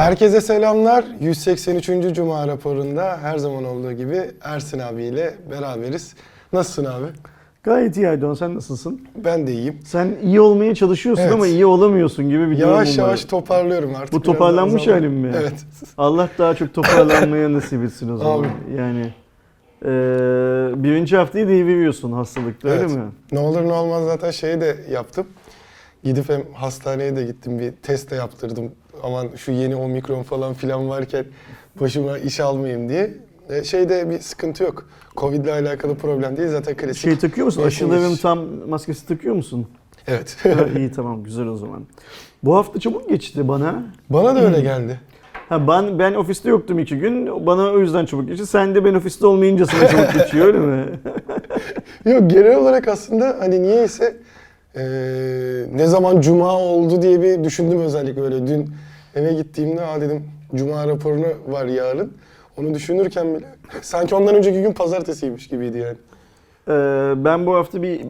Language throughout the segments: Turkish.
Herkese selamlar. 183. Cuma raporunda her zaman olduğu gibi Ersin abiyle beraberiz. Nasılsın abi? Gayet iyi Aydoğan sen nasılsın? Ben de iyiyim. Sen iyi olmaya çalışıyorsun Evet. ama iyi olamıyorsun gibi bir Yavaş durumum var. yavaş toparlıyorum artık. Bu Biraz daha toparlanmış zaman- halim mi? Evet. Allah daha çok toparlanmaya nasip etsin o zaman. Yani eee, birinci haftayı deviriyorsun hastalıkta Evet. öyle mi? Ne olur ne olmaz zaten şeyi de yaptım. Gidip hem hastaneye de gittim bir test de yaptırdım. Aman şu yeni omikron falan filan varken başıma iş almayayım diye. E, şeyde bir sıkıntı yok. Covid ile alakalı problem değil zaten klasik. Şey takıyor musun? Aşıların tam maskesi takıyor musun? Evet. iyi tamam güzel o zaman. Bu hafta çabuk geçti bana. Bana da öyle geldi. Ha ben ben ofiste yoktum iki gün. Bana o yüzden çabuk geçti. Sen de ben ofiste olmayınca sana çabuk geçiyor öyle mi? Yok genel olarak aslında hani niyeyse eee ne zaman cuma oldu diye bir düşündüm özellikle böyle dün eve gittiğimde ha dedim cuma raporunu var yarın. Onu düşünürken bile sanki ondan önceki gün pazartesiymiş gibiydi yani. Ee, ben bu hafta bir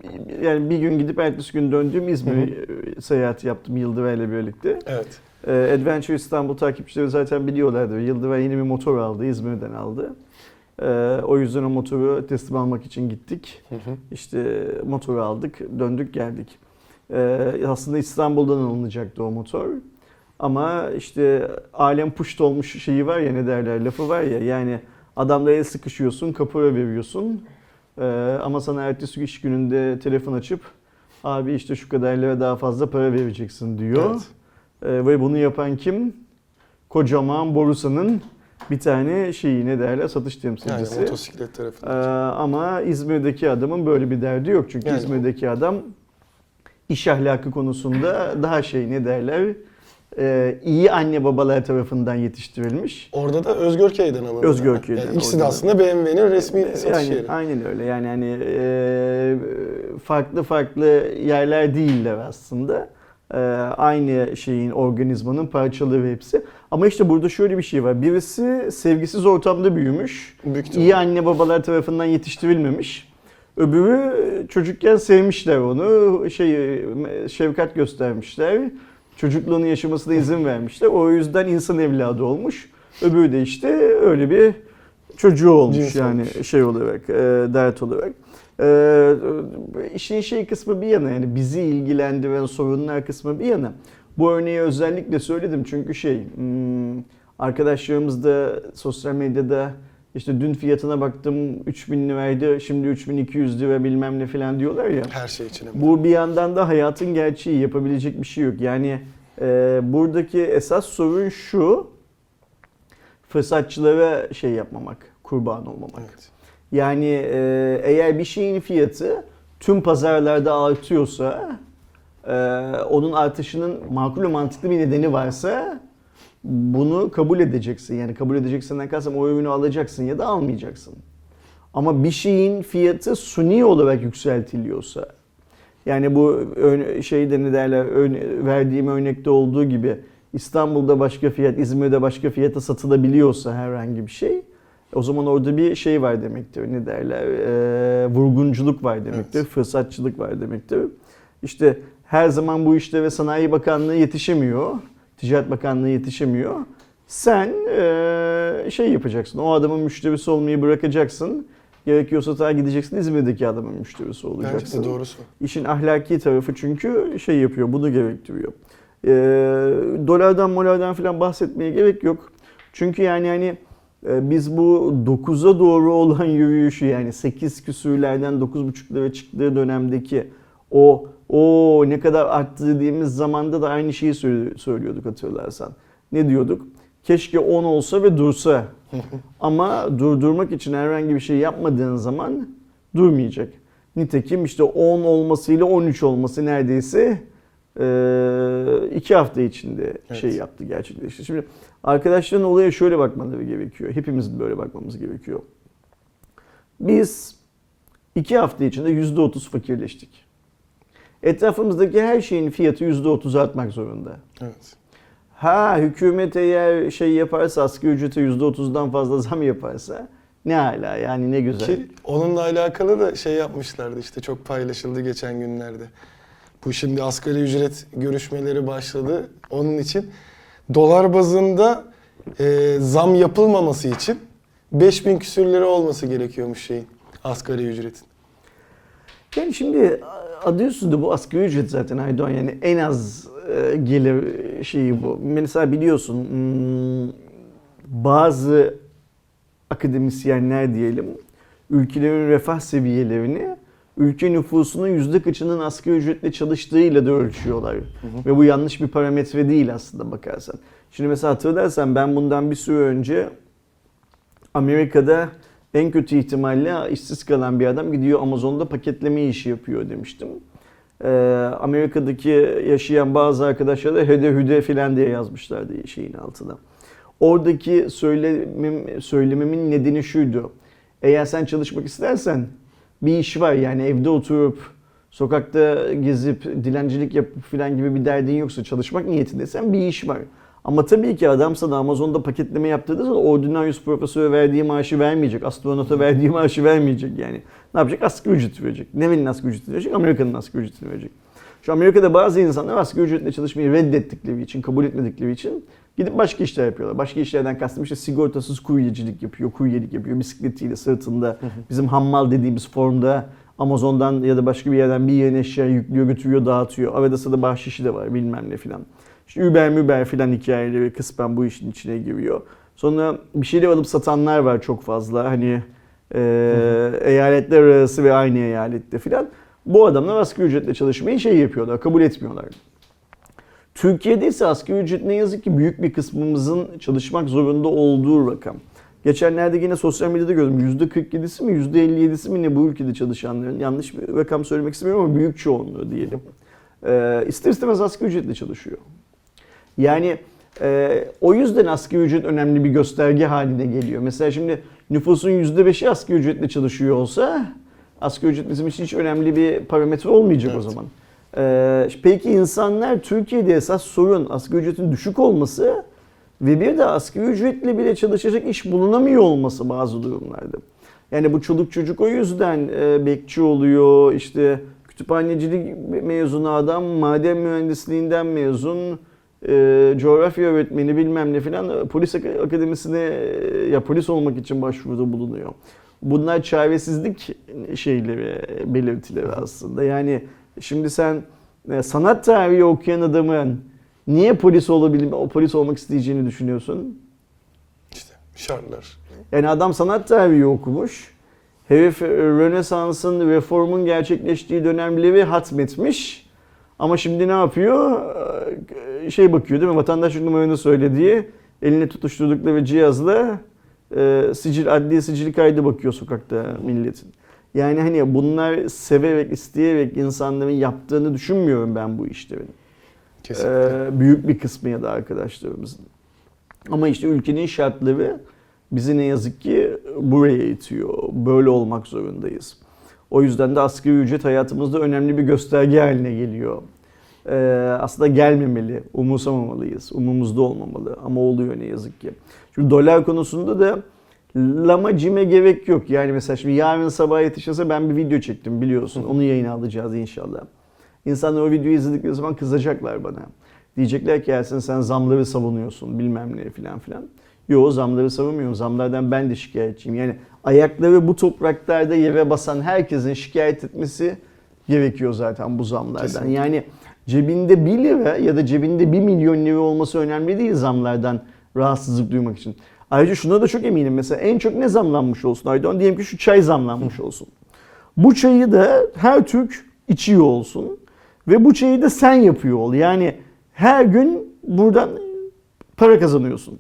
yani bir gün gidip ertesi gün döndüğüm İzmir e, seyahati yaptım Yıldıra ile birlikte. Evet. Ee, Adventure İstanbul takipçileri zaten biliyorlardı. Yıldıra yeni bir motor aldı, İzmir'den aldı. Ee, o yüzden o motoru teslim almak için gittik. İşte motoru aldık, döndük geldik. Ee, aslında İstanbul'dan alınacaktı o motor. Ama işte alem puşt olmuş şeyi var ya ne derler lafı var ya yani adamla el sıkışıyorsun kapora veriyorsun Ee, ama sana ertesi iş gününde telefon açıp abi işte şu kadar lira daha fazla para vereceksin diyor. Evet. Ee, ve bunu yapan kim? Kocaman Borusan'ın bir tane şeyi ne derler satış Yani temsilcisi. motosiklet Ee, tarafında. ama İzmir'deki adamın böyle bir derdi yok. Çünkü Yani- İzmir'deki adam iş ahlakı konusunda daha şey ne derler e, iyi anne babalar tarafından yetiştirilmiş. Orada da Özgürkey'den alındı. Özgürkey'den, Yani ikisi de aslında BMW'nin resmi satış Yani yeri. aynen öyle. Yani hani e, farklı farklı yerler değiller aslında. E, aynı şeyin organizmanın parçaları hepsi. Ama işte burada şöyle bir şey var. Birisi sevgisiz ortamda büyümüş. Büyük. İyi anne babalar tarafından yetiştirilmemiş. Öbürü çocukken sevmişler onu. Şey şefkat göstermişler. Çocukluğunu yaşamasına izin vermişler. O yüzden insan evladı olmuş. Öbürü de işte öyle bir çocuğu olmuş Cins yani olmuş. şey olarak, e, dert olarak. E, işin şey kısmı bir yana yani bizi ilgilendiren sorunlar kısmı bir yana. Bu örneği özellikle söyledim çünkü şey hmm, arkadaşlarımız da sosyal medyada işte dün fiyatına baktım 3000 liraydı şimdi 3200 lira bilmem ne falan diyorlar ya. Her şey için. de. Bu bir yandan da hayatın gerçeği yapabilecek bir şey yok. Yani e, buradaki esas sorun şu fırsatçılara şey yapmamak, kurban olmamak. Evet. Yani e, eğer bir şeyin fiyatı tüm pazarlarda artıyorsa e, onun artışının makul ve mantıklı bir nedeni varsa bunu kabul edeceksin. Yani kabul edeceksinden kastım o ürünü alacaksın ya da almayacaksın. Ama bir şeyin fiyatı suni olarak yükseltiliyorsa yani bu şeyde ne derler verdiğim örnekte olduğu gibi İstanbul'da başka fiyat, İzmir'de başka fiyata satılabiliyorsa herhangi bir şey o zaman orada bir şey var demektir. Ne derler? Ee, vurgunculuk var demektir. Evet. Fırsatçılık var demektir. İşte her zaman bu işlere Sanayi Bakanlığı yetişemiyor. Ticaret Bakanlığı yetişemiyor. Sen ee, şey yapacaksın. O adamın müşterisi olmayı bırakacaksın. Gerekiyorsa ta gideceksin İzmir'deki adamın müşterisi Bence olacaksın. de doğrusu. İşin ahlaki tarafı çünkü şey yapıyor, bunu gerektiriyor. Ee, dolardan molardan falan bahsetmeye gerek yok. Çünkü yani hani e, biz bu 9'a doğru olan yürüyüşü yani 8 küsürlerden 9,5 lira çıktığı dönemdeki o o ne kadar arttı dediğimiz zamanda da aynı şeyi söylüyorduk hatırlarsan. Ne diyorduk? Keşke 10 olsa ve dursa. Ama durdurmak için herhangi bir şey yapmadığın zaman durmayacak. Nitekim işte 10 olmasıyla 13 olması neredeyse iki hafta içinde Evet. şey yaptı gerçekleşti. Şimdi arkadaşların olaya şöyle bakmaları gerekiyor. Hepimizin böyle bakmamız gerekiyor. Biz iki hafta içinde %30 fakirleştik. Etrafımızdaki her şeyin fiyatı %30 artmak zorunda. Evet. Ha hükümet eğer şey yaparsa asgari ücrete %30'dan fazla zam yaparsa ne hala yani ne güzel. Ki onunla alakalı da şey yapmışlardı işte çok paylaşıldı geçen günlerde. Bu şimdi asgari ücret görüşmeleri başladı. Onun için dolar bazında e, zam yapılmaması için 5000 küsür lira olması gerekiyormuş şeyin asgari ücretin. Yani şimdi adı üstünde bu asgari ücret zaten Aydoğan yani en az e, gelir şeyi bu. Mesela biliyorsun hmm, bazı akademisyenler diyelim ülkelerin refah seviyelerini ülke nüfusunun yüzde kaçının asgari ücretle çalıştığıyla da ölçüyorlar. Ve bu yanlış bir parametre değil aslında bakarsan. Şimdi mesela hatırlarsan ben bundan bir süre önce Amerika'da en kötü ihtimalle işsiz kalan bir adam gidiyor Amazon'da paketleme işi yapıyor demiştim. Ee, Amerika'daki yaşayan bazı arkadaşlar da hede hüde filan diye yazmışlardı şeyin altına. Oradaki söylemim, söylememin nedeni şuydu. Eğer sen çalışmak istersen bir iş var yani evde oturup sokakta gezip dilencilik yapıp filan gibi bir derdin yoksa çalışmak niyetindeysen bir iş var. Ama tabii ki adam sana Amazon'da paketleme yaptırdığı zaman Ordinarius profesöre verdiği maaşı vermeyecek. Astronota verdiği maaşı vermeyecek yani. Ne yapacak? Asgari ücret verecek. Nerenin asgari ücretini verecek? Amerika'nın asgari ücretini verecek. Şu Amerika'da bazı insanlar asgari ücretle çalışmayı reddettikleri için, kabul etmedikleri için gidip başka işler yapıyorlar. Başka işlerden kastım işte sigortasız kuryecilik yapıyor, kuryelik yapıyor. Bisikletiyle sırtında bizim hammal dediğimiz formda Amazon'dan ya da başka bir yerden bir yerine eşya yüklüyor, götürüyor, dağıtıyor. Arada sırada bahşişi de var bilmem ne filan. İşte Uber Müber filan hikayeleri kısmen bu işin içine giriyor. Sonra bir şeyler alıp satanlar var çok fazla. Hani e, eyaletler arası ve aynı eyalette filan. Bu adamlar asgari ücretle çalışmayı şey yapıyorlar, kabul etmiyorlar. Türkiye'de ise asgari ücret ne yazık ki büyük bir kısmımızın çalışmak zorunda olduğu rakam. Geçenlerde yine sosyal medyada gördüm. %47'si mi %57'si mi ne bu ülkede çalışanların yanlış bir rakam söylemek istemiyorum ama büyük çoğunluğu diyelim. Ee, ister istemez asgari ücretle çalışıyor. Yani e, o yüzden asgari ücret önemli bir gösterge haline geliyor. Mesela şimdi nüfusun %5'i asgari ücretle çalışıyor olsa asgari ücret bizim için hiç önemli bir parametre olmayacak o Evet. zaman. Ee, peki insanlar Türkiye'de esas sorun asgari ücretin düşük olması ve bir de asgari ücretle bile çalışacak iş bulunamıyor olması bazı durumlarda. Yani bu çoluk çocuk o yüzden e, bekçi oluyor, işte kütüphanecilik mezunu adam, maden mühendisliğinden mezun, e, coğrafya öğretmeni bilmem ne filan polis ak- akademisine e, ya polis olmak için başvuruda bulunuyor. Bunlar çaresizlik şeyleri, belirtileri aslında. Yani şimdi sen e, sanat tarihi okuyan adamın niye polis olabilir, o polis olmak isteyeceğini düşünüyorsun? İşte şartlar. Yani adam sanat tarihi okumuş. Herif e, Rönesans'ın, reformun gerçekleştiği dönemleri hatmetmiş. Ama şimdi ne yapıyor? Ee, Şey bakıyor değil mi? Vatandaşlık numaranı söylediği eline tutuşturdukları cihazla e, sicil, adli sicil kaydı bakıyor sokakta milletin. Yani hani bunlar severek, isteyerek insanların yaptığını düşünmüyorum ben bu işlerin. Kesinlikle. Ee, büyük bir kısmı ya da arkadaşlarımızın. Ama işte ülkenin şartları bizi ne yazık ki buraya itiyor. Böyle olmak zorundayız. O yüzden de asgari ücret hayatımızda önemli bir gösterge haline geliyor. Ee, aslında gelmemeli, umursamamalıyız. Umumuzda olmamalı ama oluyor ne yazık ki. Şimdi dolar konusunda da lama cime gerek yok. Yani mesela şimdi yarın sabah yetişirse ben bir video çektim biliyorsun. Onu yayına alacağız inşallah. İnsanlar o videoyu izledikleri zaman kızacaklar bana. Diyecekler ki Ersin sen zamları savunuyorsun bilmem ne filan filan. Yo zamları savunmuyorum. Zamlardan ben de şikayetçiyim. Yani ayakları bu topraklarda yere basan herkesin şikayet etmesi gerekiyor zaten bu zamlardan. Kesinlikle. Yani cebinde 1 lira ya da cebinde 1 milyon lira olması önemli değil zamlardan rahatsızlık duymak için. Ayrıca şuna da çok eminim. Mesela en çok ne zamlanmış olsun Aydoğan? Diyelim ki şu çay zamlanmış olsun. Bu çayı da her Türk içiyor olsun. Ve bu çayı da sen yapıyor ol. Yani her gün buradan para kazanıyorsun.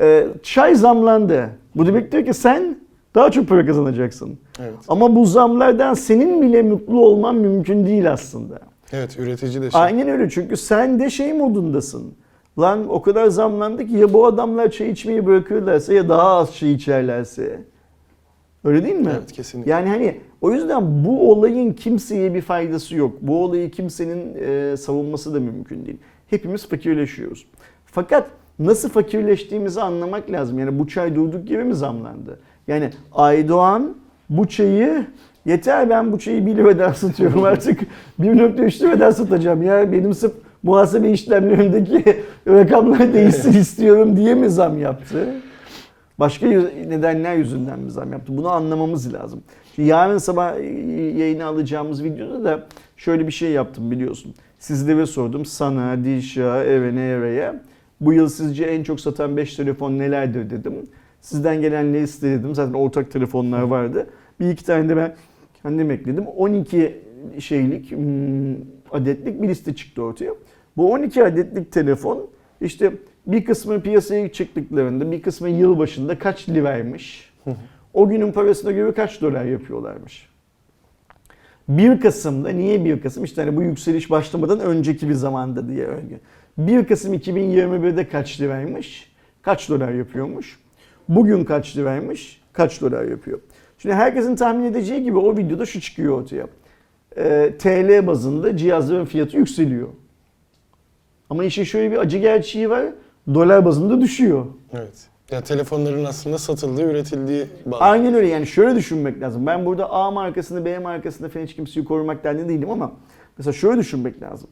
Ee, çay zamlandı. Bu demektir ki sen daha çok para kazanacaksın. Evet. Ama bu zamlardan senin bile mutlu olman mümkün değil aslında. Evet üretici de şey. Aynen öyle çünkü sen de şey modundasın. Lan o kadar zamlandı ki ya bu adamlar çay içmeyi bırakırlarsa ya daha az çay içerlerse. Öyle değil mi? Evet kesinlikle. Yani hani o yüzden bu olayın kimseye bir faydası yok. Bu olayı kimsenin e, savunması da mümkün değil. Hepimiz fakirleşiyoruz. Fakat nasıl fakirleştiğimizi anlamak lazım. Yani bu çay durduk yere mi zamlandı? Yani Aydoğan bu çayı yeter ben bu çayı 1 liradan satıyorum artık 1.3 liradan satacağım ya benim sırf muhasebe işlemlerindeki rakamlar değişsin istiyorum diye mi zam yaptı? Başka nedenler yüzünden mi zam yaptı? Bunu anlamamız lazım. Şimdi yarın sabah e, yayına alacağımız videoda da şöyle bir şey yaptım biliyorsun. Sizlere sordum. Sana, Dişa, Eren'e, Ere'ye. Bu yıl sizce en çok satan 5 telefon nelerdir dedim. Sizden gelenleri istedim. Zaten ortak telefonlar vardı. Bir iki tane de ben kendim ekledim. 12 şeylik hmm, adetlik bir liste çıktı ortaya. Bu 12 adetlik telefon işte bir kısmı piyasaya çıktıklarında bir kısmı yıl başında kaç liraymış. O günün parasına göre kaç dolar yapıyorlarmış. 1 Kasım'da niye 1 Kasım? İşte hani bu yükseliş başlamadan önceki bir zamanda diye öyle. 1 Kasım 2021'de kaç liraymış? Kaç dolar yapıyormuş? Bugün kaç liraymış? Kaç dolar yapıyor? Şimdi herkesin tahmin edeceği gibi o videoda şu çıkıyor ortaya. Ee, TL bazında cihazların fiyatı yükseliyor. Ama işin şöyle bir acı gerçeği var. Dolar bazında düşüyor. Evet. Ya telefonların aslında satıldığı, üretildiği bazı. Aynen öyle yani şöyle düşünmek lazım. Ben burada A markasını B markasını falan hiç kimseyi korumak derdi değilim ama mesela şöyle düşünmek lazım.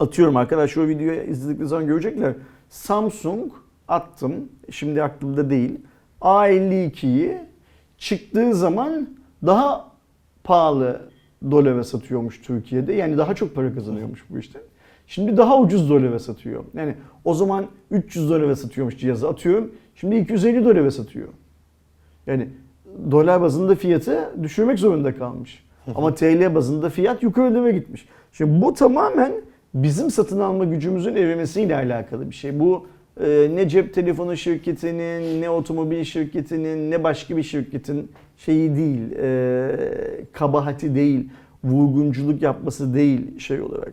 Atıyorum arkadaşlar o videoyu izledikleri zaman görecekler. Samsung attım. Şimdi aklımda değil. A52'yi çıktığı zaman daha pahalı dolara satıyormuş Türkiye'de. Yani daha çok para kazanıyormuş bu işte. Şimdi daha ucuz dolara satıyor. Yani o zaman 300 dolara satıyormuş cihazı atıyorum. Şimdi 250 dolara satıyor. Yani dolar bazında fiyatı düşürmek zorunda kalmış. Ama TL bazında fiyat yukarılara gitmiş. Şimdi bu tamamen bizim satın alma gücümüzün erimesiyle alakalı bir şey. Bu e, ne cep telefonu şirketinin, ne otomobil şirketinin, ne başka bir şirketin şeyi değil, e, kabahati değil, vurgunculuk yapması değil şey olarak.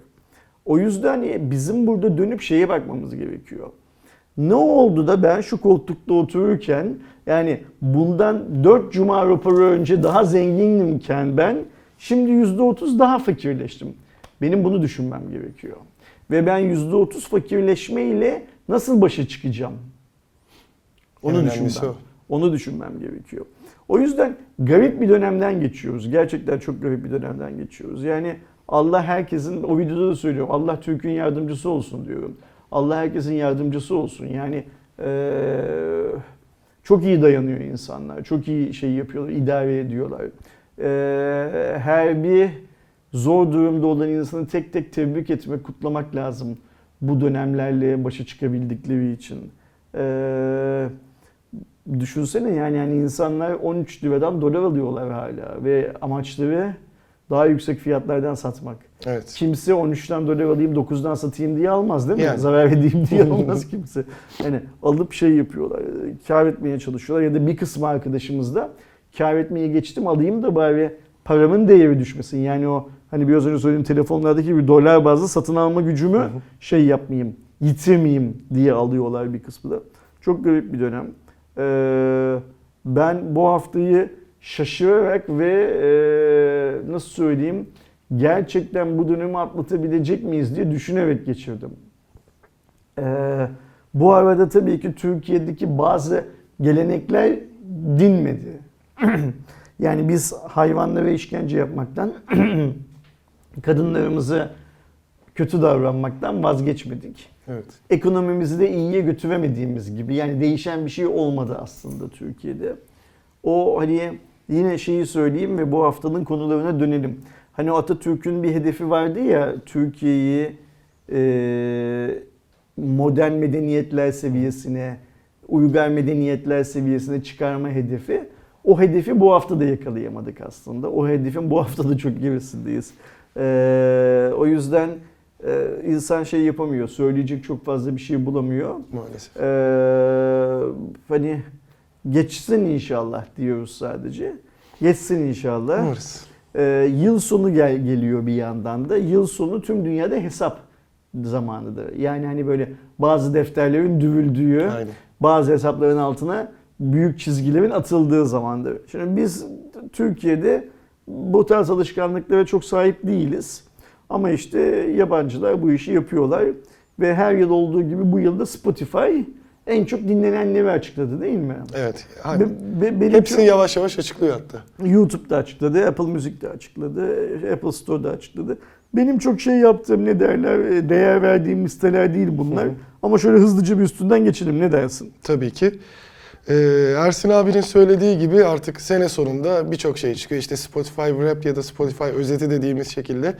O yüzden bizim burada dönüp şeye bakmamız gerekiyor. Ne oldu da ben şu koltukta otururken yani bundan 4 cuma raporu önce daha zenginimken ben şimdi %30 daha fakirleştim. Benim bunu düşünmem gerekiyor. Ve ben %30 fakirleşmeyle nasıl başa çıkacağım? Onu En düşünmem. o. Onu düşünmem gerekiyor. O yüzden garip bir dönemden geçiyoruz. Gerçekten çok garip bir dönemden geçiyoruz. Yani Allah herkesin, o videoda da söylüyorum, Allah Türk'ün yardımcısı olsun diyorum. Allah herkesin yardımcısı olsun. Yani eee, çok iyi dayanıyor insanlar. Çok iyi şey yapıyorlar, idare ediyorlar. Eee, her bir zor durumda olan insanı tek tek tebrik etmek, kutlamak lazım. Bu dönemlerle başa çıkabildikleri için. Eee düşünsene yani yani insanlar 13 liradan dolar alıyorlar hala ve amaçları daha yüksek fiyatlardan satmak. Evet. Kimse 13'ten dolar alayım 9'dan satayım diye almaz değil mi? Yani. Zarar edeyim diye almaz kimse. Yani alıp şey yapıyorlar, kar etmeye çalışıyorlar ya da bir kısmı arkadaşımız da kar etmeye geçtim alayım da bari paramın değeri düşmesin. Yani o hani biraz önce söylediğim telefonlardaki bir dolar bazlı satın alma gücümü şey yapmayayım, yitirmeyeyim diye alıyorlar bir kısmı da. Çok garip bir dönem. Ee, ben bu haftayı şaşırarak ve e, nasıl söyleyeyim gerçekten bu dönemi atlatabilecek miyiz diye düşünerek geçirdim. Ee, bu arada tabii ki Türkiye'deki bazı gelenekler dinmedi. yani biz hayvanlara işkence yapmaktan, kadınlarımızı kötü davranmaktan vazgeçmedik Evet. ekonomimizi de iyiye götüremediğimiz gibi yani değişen bir şey olmadı aslında Türkiye'de. O hani yine şeyi söyleyeyim ve bu haftanın konularına dönelim. Hani Atatürk'ün bir hedefi vardı ya Türkiye'yi e, modern medeniyetler seviyesine, uygar medeniyetler seviyesine çıkarma hedefi. O hedefi bu hafta da yakalayamadık aslında. O hedefin bu hafta da çok gerisindeyiz. E, o yüzden e, insan şey yapamıyor, söyleyecek çok fazla bir şey bulamıyor. Maalesef. Ee, hani geçsin inşallah diyoruz sadece. Geçsin inşallah. Umarız. Ee, yıl sonu gel geliyor bir yandan da. Yıl sonu tüm dünyada hesap zamanıdır. Yani hani böyle bazı defterlerin düvüldüğü, Aynen. bazı hesapların altına büyük çizgilerin atıldığı zamandır. Şimdi biz Türkiye'de bu tarz alışkanlıklara çok sahip değiliz. Ama işte yabancılar bu işi yapıyorlar. Ve her yıl olduğu gibi bu yılda Spotify en çok dinlenenleri açıkladı değil mi? Evet. Be- Aynen. be- benim Hepsini çok- yavaş yavaş açıklıyor hatta. YouTube'da açıkladı, Apple Müzik'te açıkladı, Apple Store'da açıkladı. Benim çok şey yaptığım ne derler e, değer verdiğim listeler değil bunlar. Hı. Ama şöyle hızlıca bir üstünden geçelim ne dersin? Tabii ki. Ee, Ersin abinin söylediği gibi artık sene sonunda birçok şey çıkıyor. İşte Spotify Rap ya da Spotify özeti dediğimiz şekilde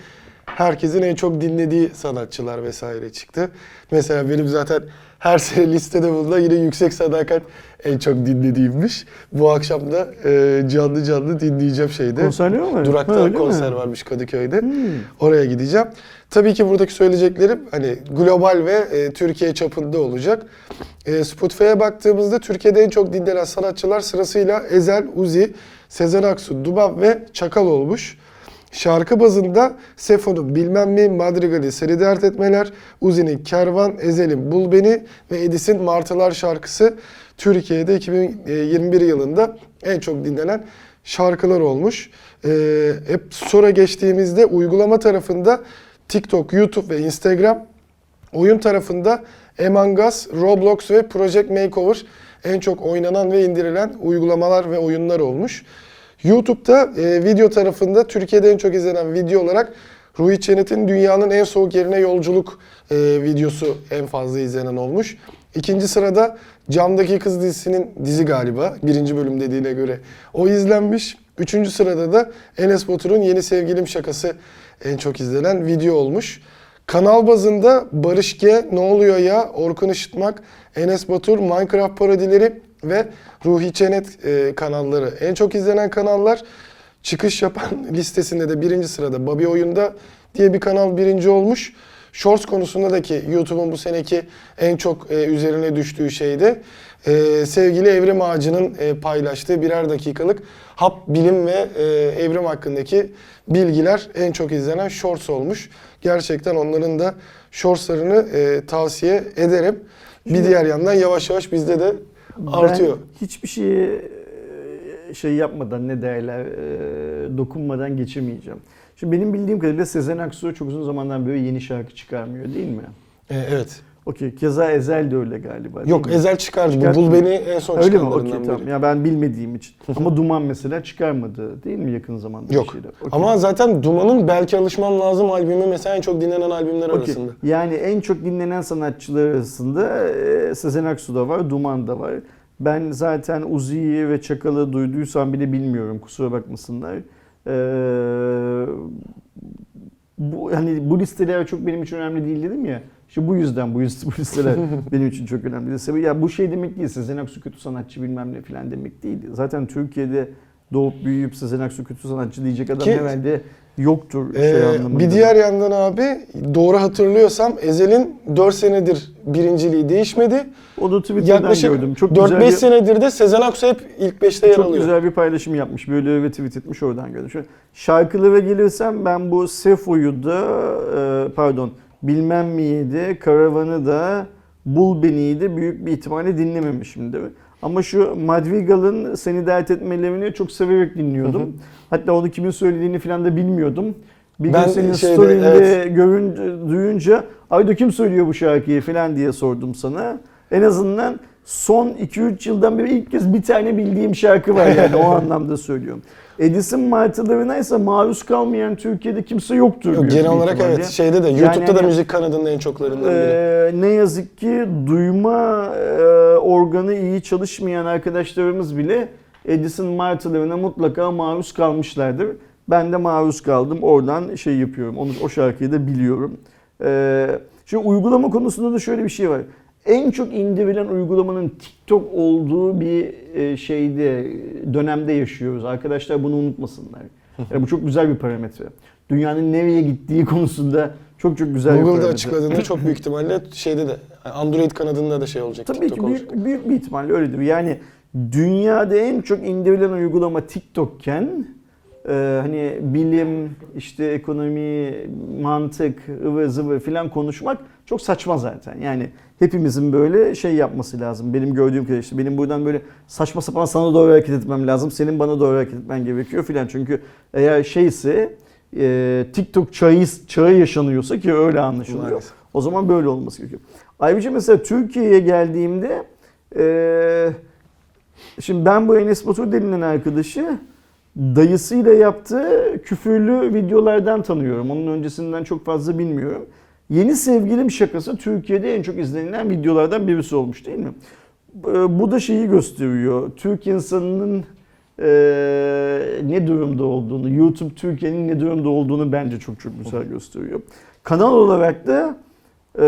herkesin en çok dinlediği sanatçılar vesaire çıktı. Mesela benim zaten her sene listede bulunan yine Yüksek Sadakat en çok dinlediğimmiş. Bu akşam da e, canlı canlı dinleyeceğim şeyde. Konserleri mi var? Durakta Ha, öyle mi? konser varmış Kadıköy'de. Hmm. Oraya gideceğim. Tabii ki buradaki söyleyeceklerim hani global ve e, Türkiye çapında olacak. E, Spotify'a baktığımızda Türkiye'de en çok dinlenen sanatçılar sırasıyla Ezel, Uzi, Sezen Aksu, Dubab ve Çakal olmuş. Şarkı bazında Sefo'nun Bilmem Mi, Madrigal'i Seni Dert Etmeler, Uzi'nin Kervan, Ezel'in Bul Beni ve Edis'in Martılar şarkısı Türkiye'de 2021 yılında en çok dinlenen şarkılar olmuş. Ee, hep sonra geçtiğimizde uygulama tarafında TikTok, YouTube ve Instagram, oyun tarafında Among Us, Roblox ve Project Makeover en çok oynanan ve indirilen uygulamalar ve oyunlar olmuş. YouTube'da e, video tarafında Türkiye'de en çok izlenen video olarak Ruhi Çenet'in Dünyanın En Soğuk Yerine Yolculuk e, videosu en fazla izlenen olmuş. İkinci sırada Camdaki Kız dizisinin dizi galiba birinci bölüm dediğine göre o izlenmiş. Üçüncü sırada da Enes Batur'un Yeni Sevgilim şakası en çok izlenen video olmuş. Kanal bazında Barış G, Ne Oluyor Ya, Orkun Işıtmak, Enes Batur, Minecraft parodileri ve Ruhi Çenet e, kanalları en çok izlenen kanallar. Çıkış yapan listesinde de birinci sırada Babi Oyunda diye bir kanal birinci olmuş. Shorts konusunda da ki YouTube'un bu seneki en çok e, üzerine düştüğü şeyde e, sevgili Evrim Ağacı'nın e, paylaştığı birer dakikalık hap bilim ve e, evrim hakkındaki bilgiler en çok izlenen Shorts olmuş. Gerçekten onların da Shorts'larını e, tavsiye ederim. Bir diğer yandan yavaş yavaş bizde de artıyor. Ben hiçbir şeye e, şey yapmadan ne derler e, dokunmadan geçemeyeceğim. Şimdi benim bildiğim kadarıyla Sezen Aksu çok uzun zamandan böyle yeni şarkı çıkarmıyor değil mi? E, evet. Okey. Keza Ezel de öyle galiba. Yok mi? Ezel çıkardı. Bu Çıkartmıyor. Bul Beni en son Öyle mi? Okey tamam. Ya ben bilmediğim için. Ama Duman mesela çıkarmadı değil mi yakın zamanda? Yok. Okey. Ama zaten Duman'ın Belki Alışmam Lazım albümü mesela en çok dinlenen albümler Okey. arasında. Yani en çok dinlenen sanatçılar arasında e, Sezen Aksu da var, Duman da var. Ben zaten Uzi'yi ve Çakal'ı duyduysam bile bilmiyorum kusura bakmasınlar. Ee, bu hani bu listeler çok benim için önemli değil dedim ya. İşte bu yüzden bu, yüz- bu listeler benim için çok önemli. Sebebi ya bu şey demek değil. Sezen Aksu kötü sanatçı bilmem ne falan demek değil. Zaten Türkiye'de doğup büyüyüp Sezen Aksu kötü sanatçı diyecek adam Ki- herhalde yoktur Ee, şey anlamında. bir diğer yandan abi doğru hatırlıyorsam Ezel'in 4 senedir birinciliği değişmedi. O da Twitter'dan Yaklaşık gördüm. Çok güzel 4-5 bir, senedir de Sezen Aksu hep ilk 5'te yer çok alıyor. güzel bir paylaşım yapmış. Böyle ve tweet etmiş oradan gördüm. Şarkılara gelirsem ben bu Sefo'yu da e, pardon bilmem miyi de Karavan'ı da Bul Beni'yi de büyük bir ihtimalle dinlememişimdir. Ama şu Madrigal'ın Seni Dert Etmelerini çok severek dinliyordum. Hı hı. Hatta onu kimin söylediğini falan da bilmiyordum. Bir Ben gün senin şeyde, story'inde evet. görünce, duyunca Aydo kim söylüyor bu şarkıyı falan diye sordum sana. En azından son 2-3 yıldan beri ilk kez bir tane bildiğim şarkı var yani o anlamda söylüyorum. Edison martılarına ise maruz kalmayan Türkiye'de kimse yoktur. Yok, genel olarak ihtimalle. evet şeyde de Yani YouTube'da da hani- müzik kanadının en çoklarından biri. Ee, ne yazık ki duyma e, organı iyi çalışmayan arkadaşlarımız bile Edison martılarına mutlaka maruz kalmışlardır. Ben de maruz kaldım. Oradan şey yapıyorum. Onu, o şarkıyı da biliyorum. Ee, şimdi uygulama konusunda da şöyle bir şey var. En çok indirilen uygulamanın TikTok olduğu bir e, şeyde dönemde yaşıyoruz. Arkadaşlar bunu unutmasınlar. Yani bu çok güzel bir parametre. Dünyanın nereye gittiği konusunda çok çok güzel bir Google'da parametre. açıkladığında çok büyük ihtimalle şeyde de Android kanadında da şey olacak. Tabii TikTok ki olacak. büyük, büyük bir ihtimalle öyledir. Yani dünyada en çok indirilen uygulama TikTok'ken e, hani bilim, işte ekonomi, mantık, ıvır zıvır filan konuşmak çok saçma zaten. Yani hepimizin böyle şey yapması lazım. Benim gördüğüm kadarıyla işte benim buradan böyle saçma sapan sana doğru hareket etmem lazım. Senin bana doğru hareket etmen gerekiyor filan. Çünkü eğer şeyse e, TikTok çağı, çağı yaşanıyorsa ki öyle anlaşılıyor. Maalesef. O zaman böyle olması gerekiyor. Ayrıca mesela Türkiye'ye geldiğimde eee, şimdi ben bu Enes Batur denilen arkadaşı dayısıyla yaptığı küfürlü videolardan tanıyorum. Onun öncesinden çok fazla bilmiyorum. Yeni sevgilim şakası Türkiye'de en çok izlenilen videolardan birisi olmuş değil mi? Ee, Bu da şeyi gösteriyor. Türk insanının e, ne durumda olduğunu, YouTube Türkiye'nin ne durumda olduğunu bence çok çok güzel gösteriyor. Kanal olarak da e,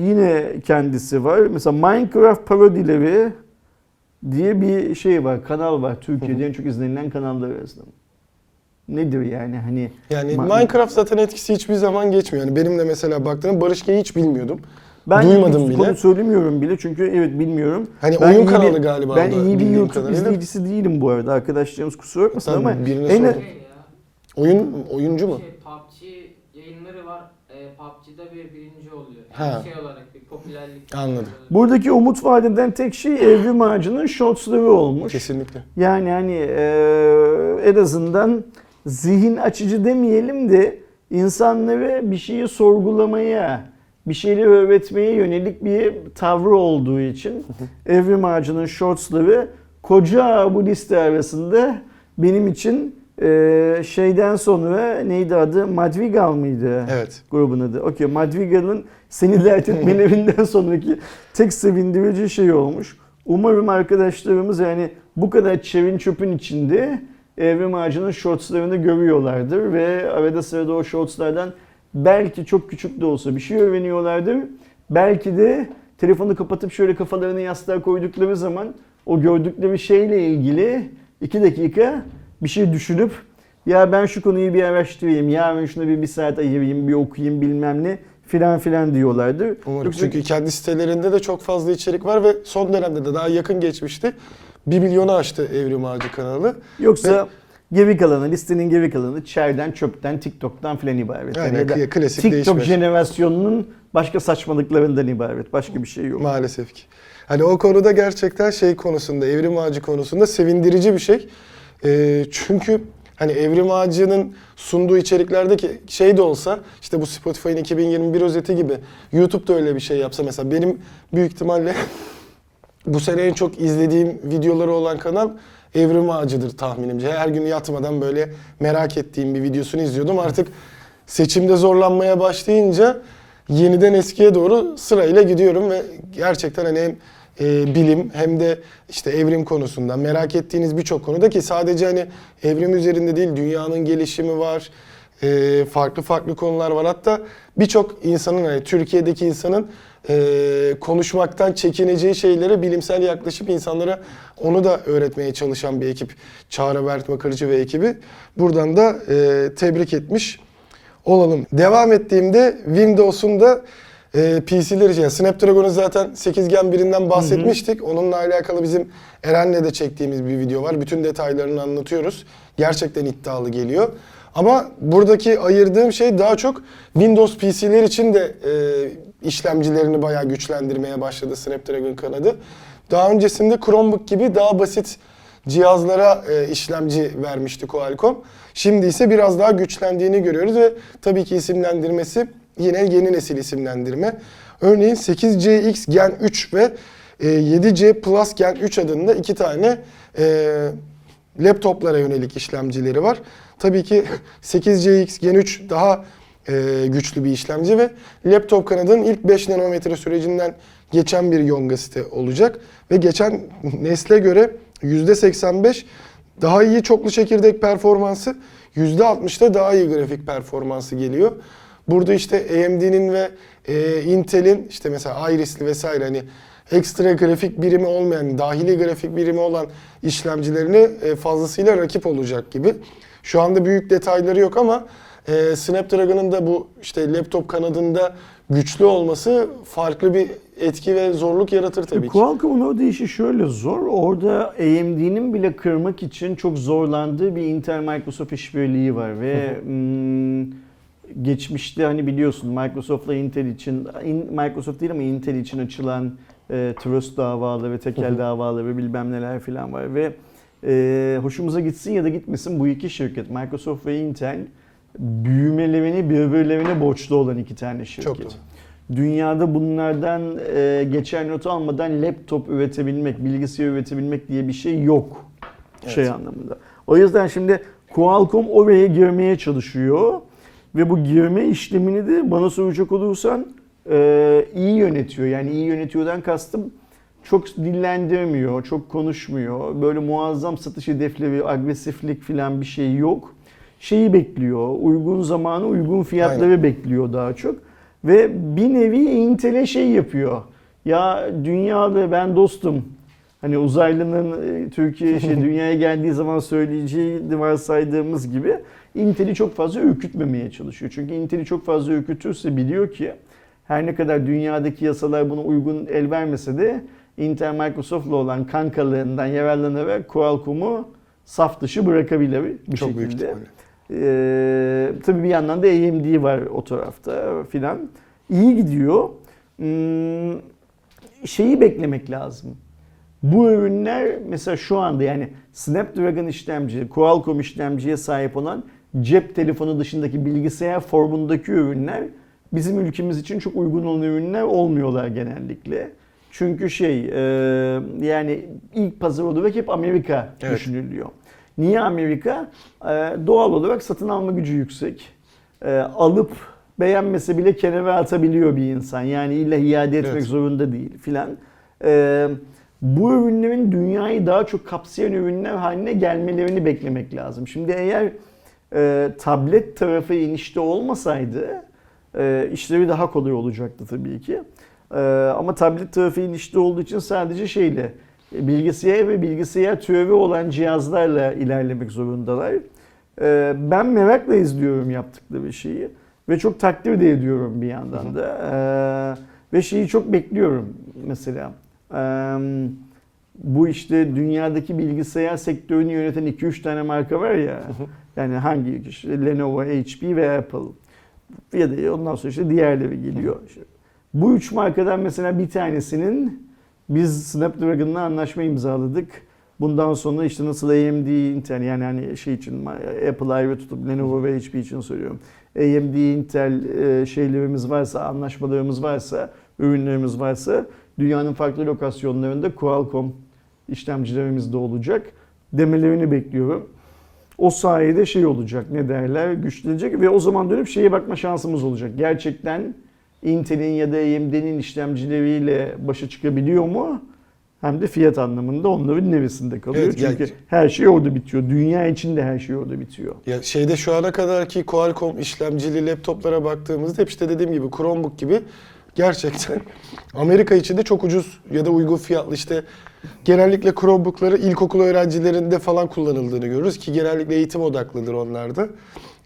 yine kendisi var. Mesela Minecraft parodileri diye bir şey var, kanal var. Türkiye'de en çok izlenilen kanallar arasında. Nedir yani hani Yani Ma- Minecraft zaten etkisi hiçbir zaman geçmiyor. Yani benim de mesela baktığım Barış G'yi hiç bilmiyordum. ben Duymadım bile. konu söylemiyorum bile çünkü evet bilmiyorum. Hani Ben oyun kanalı bir- galiba. Ben iyi bir YouTube kadarıyla. izleyicisi değilim bu arada. Arkadaşlarımız kusura bakmasın Tabii, ama birine en, Oyun oyuncu mu? şey, PUBG yayınları var. E, PUBG'da bir birinci oluyor. Ha. Yani şey olarak bir popülerlik. Anladım. buradaki umut vadeden tek şey Evrim Ağacı'nın shortsları olmuş. Kesinlikle. Yani hani eee, en azından zihin açıcı demeyelim de insanları bir şeyi sorgulamaya, bir şeyleri öğretmeye yönelik bir tavrı olduğu için Evrim Ağacı'nın shortsları koca bu liste arasında benim için eee, şeyden sonra neydi adı? Madrigal mıydı? Evet. grubun adı. Okey Madrigal'ın seni dert etmelerinden sonraki tek sevindirici şey olmuş. Umarım arkadaşlarımız yani bu kadar çevin çöpün içinde Evrim Ağacı'nın shortslarını görüyorlardır ve arada sırada o shortslardan belki çok küçük de olsa bir şey öğreniyorlardır. Belki de telefonu kapatıp şöyle kafalarını yastığa koydukları zaman o gördükleri şeyle ilgili iki dakika bir şey düşünüp ya ben şu konuyu bir araştırayım, yarın şuna bir, bir saat ayırayım, bir okuyayım bilmem ne filan filan diyorlardır. Umarım. Yoksa- Çünkü kendi sitelerinde de çok fazla içerik var ve son dönemde de daha yakın geçmişti. 1 milyonu aştı Evrim Ağacı kanalı. Yoksa geri kalanı, listenin geri kalanı çerden, çöpten, TikTok'tan filan ibaret. Aynen, ya da kı- klasik TikTok değişmez. jenerasyonunun başka saçmalıklarından ibaret. Başka bir şey yok. Maalesef ki. Hani o konuda gerçekten şey konusunda, Evrim Ağacı konusunda sevindirici bir şey. Ee, çünkü hani Evrim Ağacı'nın sunduğu içeriklerdeki şey de olsa işte bu Spotify'ın 2021 özeti gibi YouTube'da öyle bir şey yapsa mesela benim büyük ihtimalle bu sene en çok izlediğim videoları olan kanal Evrim Ağacı'dır tahminimce. Her gün yatmadan böyle merak ettiğim bir videosunu izliyordum. Artık seçimde zorlanmaya başlayınca yeniden eskiye doğru sırayla gidiyorum ve gerçekten hani hem e, bilim hem de işte evrim konusunda merak ettiğiniz birçok konuda ki sadece hani evrim üzerinde değil dünyanın gelişimi var, e, farklı farklı konular var. Hatta birçok insanın hani Türkiye'deki insanın e, konuşmaktan çekineceği şeylere bilimsel yaklaşıp insanlara onu da öğretmeye çalışan bir ekip. Çağrı Mert Bakırcı ve ekibi. Buradan da e, tebrik etmiş olalım. Devam ettiğimde Windows'un da e, PC'ler için. yani Snapdragon'un zaten 8 Gen birinden bahsetmiştik. Onunla alakalı bizim Eren'le de çektiğimiz bir video var. Bütün detaylarını anlatıyoruz. Gerçekten iddialı geliyor. Ama buradaki ayırdığım şey daha çok Windows PC'ler için de e, işlemcilerini bayağı güçlendirmeye başladı Snapdragon kanadı. Daha öncesinde Chromebook gibi daha basit cihazlara e, işlemci vermişti Qualcomm. Şimdi ise biraz daha güçlendiğini görüyoruz ve tabii ki isimlendirmesi yine yeni nesil isimlendirme. Örneğin 8CX Gen 3 ve e, 7C Plus Gen 3 adında iki tane e, laptoplara yönelik işlemcileri var. Tabii ki 8CX Gen 3 daha e, güçlü bir işlemci ve laptop kanadının ilk 5 nanometre sürecinden geçen bir Yonga site olacak. Ve geçen nesle göre %85 daha iyi çoklu çekirdek performansı, %60 da daha iyi grafik performansı geliyor. Burada işte AMD'nin ve e, Intel'in işte mesela Iris'li vesaire hani ekstra grafik birimi olmayan, dahili grafik birimi olan işlemcilerine e, fazlasıyla rakip olacak gibi. Şu anda büyük detayları yok ama e, Snapdragon'ın da bu işte laptop kanadında güçlü olması farklı bir etki ve zorluk yaratır tabii ki. Qualcomm'un orada işi şöyle zor. Orada AMD'nin bile kırmak için çok zorlandığı bir Intel-Microsoft işbirliği var ve hmm, geçmişte hani biliyorsun Microsoft'la Intel için in- Microsoft değil ama Intel için açılan e, trust davaları, tekel davaları bilmem neler falan var ve e, hoşumuza gitsin ya da gitmesin bu iki şirket Microsoft ve Intel büyümelerini birbirlerine borçlu olan iki tane şirket. Çok doğru. Dünyada bunlardan e, geçer not almadan laptop üretebilmek, bilgisayar üretebilmek diye bir şey yok. Şey Evet. anlamında. O yüzden şimdi Qualcomm oraya girmeye çalışıyor. Ve bu girme işlemini de bana soracak olursan e, iyi yönetiyor. Yani iyi yönetiyordan kastım çok dillendirmiyor, çok konuşmuyor. Böyle muazzam satış hedefleri, agresiflik falan bir şey yok. Şeyi bekliyor, uygun zamanı, uygun fiyatları bekliyor daha çok. Ve bir nevi Intel'e şey yapıyor. Ya dünyada ben dostum. Hani uzaylının e, Türkiye şey dünyaya geldiği zaman söyleyeceği varsaydığımız gibi Intel'i çok fazla ürkütmemeye çalışıyor. Çünkü Intel'i çok fazla ürkütürse biliyor ki her ne kadar dünyadaki yasalar buna uygun el vermese de Intel Microsoft'la olan kankalığından yararlanarak Qualcomm'u saf dışı bırakabilir bir Çok büyük şekilde. ihtimalle. Ee, tabii bir yandan da AMD var o tarafta filan. İyi gidiyor. Hmm, şeyi beklemek lazım. Bu ürünler mesela şu anda yani Snapdragon işlemci, Qualcomm işlemciye sahip olan cep telefonu dışındaki bilgisayar formundaki ürünler bizim ülkemiz için çok uygun olan ürünler olmuyorlar genellikle. Çünkü şey e, yani ilk pazar olarak hep Amerika Evet. düşünülüyor. Niye Amerika? Ee, doğal olarak satın alma gücü yüksek. Ee, alıp beğenmese bile kenara atabiliyor bir insan. Yani illa iade etmek Evet. zorunda değil filan. Ee, bu ürünlerin dünyayı daha çok kapsayan ürünler haline gelmelerini beklemek lazım. Şimdi eğer e, tablet tarafı inişte olmasaydı e, işleri daha kolay olacaktı tabii ki. E, ama tablet tarafı inişte olduğu için sadece şeyle e, bilgisayar ve bilgisayar türevi olan cihazlarla ilerlemek zorundalar. E, ben merakla izliyorum yaptıkları şeyi ve çok takdir de ediyorum bir yandan da. E, ve şeyi çok bekliyorum mesela. E, bu işte dünyadaki bilgisayar sektörünü yöneten 2-3 tane marka var ya. Yani hangi işte Lenovo, HP ve Apple. Ya da ondan sonra işte diğerleri geliyor. Bu üç markadan mesela bir tanesinin biz Snapdragon'la anlaşma imzaladık. Bundan sonra işte nasıl AMD, Intel yani hani şey için Apple ayrı tutup Lenovo ve HP için söylüyorum. AMD, Intel e, şeylerimiz varsa, anlaşmalarımız varsa, ürünlerimiz varsa dünyanın farklı lokasyonlarında Qualcomm işlemcilerimiz de olacak demelerini bekliyorum. O sayede şey olacak ne derler güçlenecek ve o zaman dönüp şeye bakma şansımız olacak. Gerçekten Intel'in ya da AMD'nin işlemcileriyle başa çıkabiliyor mu? Hem de fiyat anlamında onların neresinde kalıyor. Evet, Çünkü yani- her şey orada bitiyor. Dünya için de her şey orada bitiyor. Ya şeyde şu ana kadarki Qualcomm işlemcili laptoplara baktığımızda hep işte dediğim gibi Chromebook gibi gerçekten Amerika içinde çok ucuz ya da uygun fiyatlı işte genellikle Chromebook'ları ilkokul öğrencilerinde falan kullanıldığını görürüz ki genellikle eğitim odaklıdır onlarda.